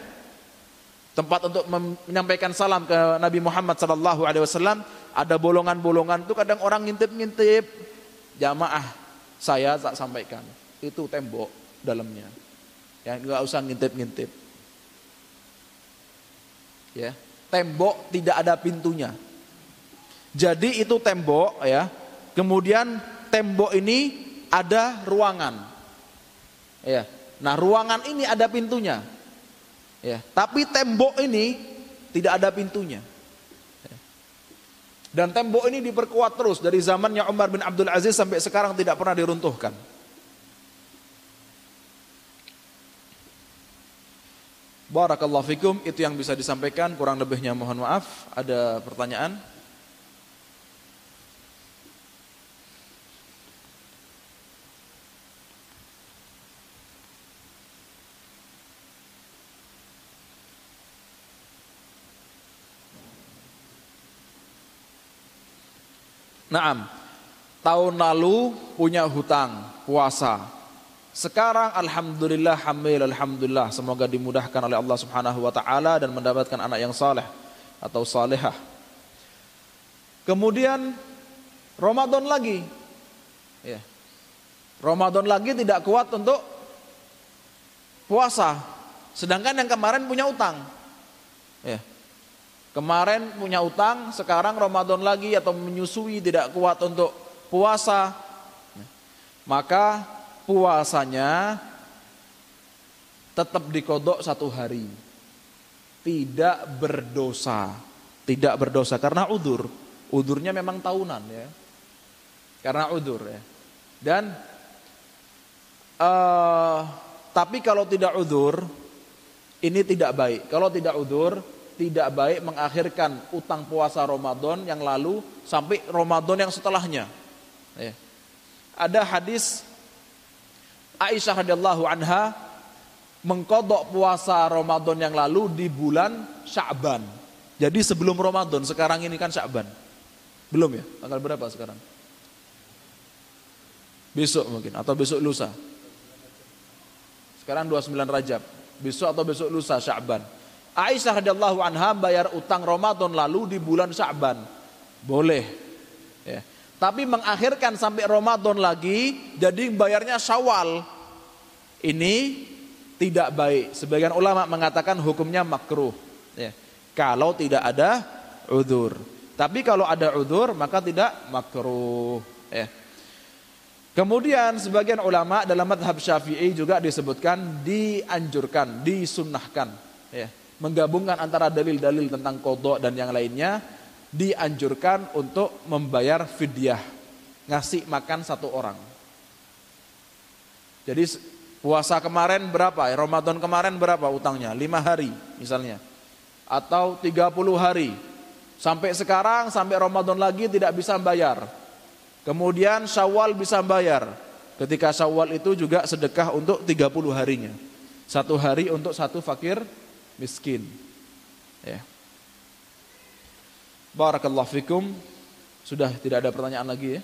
Tempat untuk menyampaikan salam ke Nabi Muhammad sallallahu alaihi wasallam, ada bolongan-bolongan itu kadang orang ngintip-ngintip. Jamaah saya tak sampaikan. Itu tembok dalamnya. Ya, enggak usah ngintip-ngintip. Ya tembok tidak ada pintunya. Jadi itu tembok ya. Kemudian tembok ini ada ruangan. Ya. Nah, ruangan ini ada pintunya. Ya, tapi tembok ini tidak ada pintunya. Ya. Dan tembok ini diperkuat terus dari zamannya Umar bin Abdul Aziz sampai sekarang tidak pernah diruntuhkan. Barakallahu fikum itu yang bisa disampaikan. Kurang lebihnya mohon maaf. Ada pertanyaan? Naam. Tahun lalu punya hutang puasa sekarang alhamdulillah hamil alhamdulillah semoga dimudahkan oleh Allah Subhanahu wa taala dan mendapatkan anak yang saleh atau salehah. Kemudian Ramadan lagi. Ya. Ramadan lagi tidak kuat untuk puasa. Sedangkan yang kemarin punya utang. Ya. Kemarin punya utang, sekarang Ramadan lagi atau menyusui tidak kuat untuk puasa. Maka puasanya tetap dikodok satu hari. Tidak berdosa. Tidak berdosa karena udur. Udurnya memang tahunan ya. Karena udur ya. Dan uh, tapi kalau tidak udur ini tidak baik. Kalau tidak udur tidak baik mengakhirkan utang puasa Ramadan yang lalu sampai Ramadan yang setelahnya. Ya. Ada hadis Aisyah radhiyallahu anha mengkodok puasa Ramadan yang lalu di bulan Sya'ban. Jadi sebelum Ramadan, sekarang ini kan Sya'ban. Belum ya? Tanggal berapa sekarang? Besok mungkin atau besok lusa. Sekarang 29 Rajab. Besok atau besok lusa Sya'ban. Aisyah radhiyallahu anha bayar utang Ramadan lalu di bulan Sya'ban. Boleh. Ya. Tapi mengakhirkan sampai Ramadan lagi jadi bayarnya Syawal. Ini tidak baik. Sebagian ulama mengatakan hukumnya makruh. Ya. Kalau tidak ada udur. Tapi kalau ada udur maka tidak makruh. Ya. Kemudian sebagian ulama dalam madhab syafi'i juga disebutkan dianjurkan, disunnahkan. Ya menggabungkan antara dalil-dalil tentang kodok dan yang lainnya dianjurkan untuk membayar fidyah ngasih makan satu orang. Jadi puasa kemarin berapa? Ramadan kemarin berapa utangnya? Lima hari misalnya. Atau 30 hari. Sampai sekarang sampai Ramadan lagi tidak bisa bayar. Kemudian Syawal bisa bayar. Ketika Syawal itu juga sedekah untuk 30 harinya. Satu hari untuk satu fakir miskin. Ya. Barakallahu fikum. Sudah tidak ada pertanyaan lagi ya.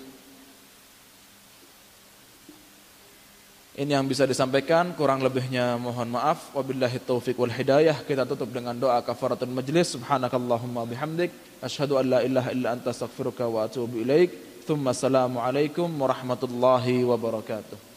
Ini yang bisa disampaikan, kurang lebihnya mohon maaf. Wabillahi taufiq wal hidayah. Kita tutup dengan doa kafaratul majlis. Subhanakallahumma bihamdik. Ashhadu an la ilaha illa anta astaghfiruka wa atubu ilaik. Thumma assalamu alaikum warahmatullahi wabarakatuh.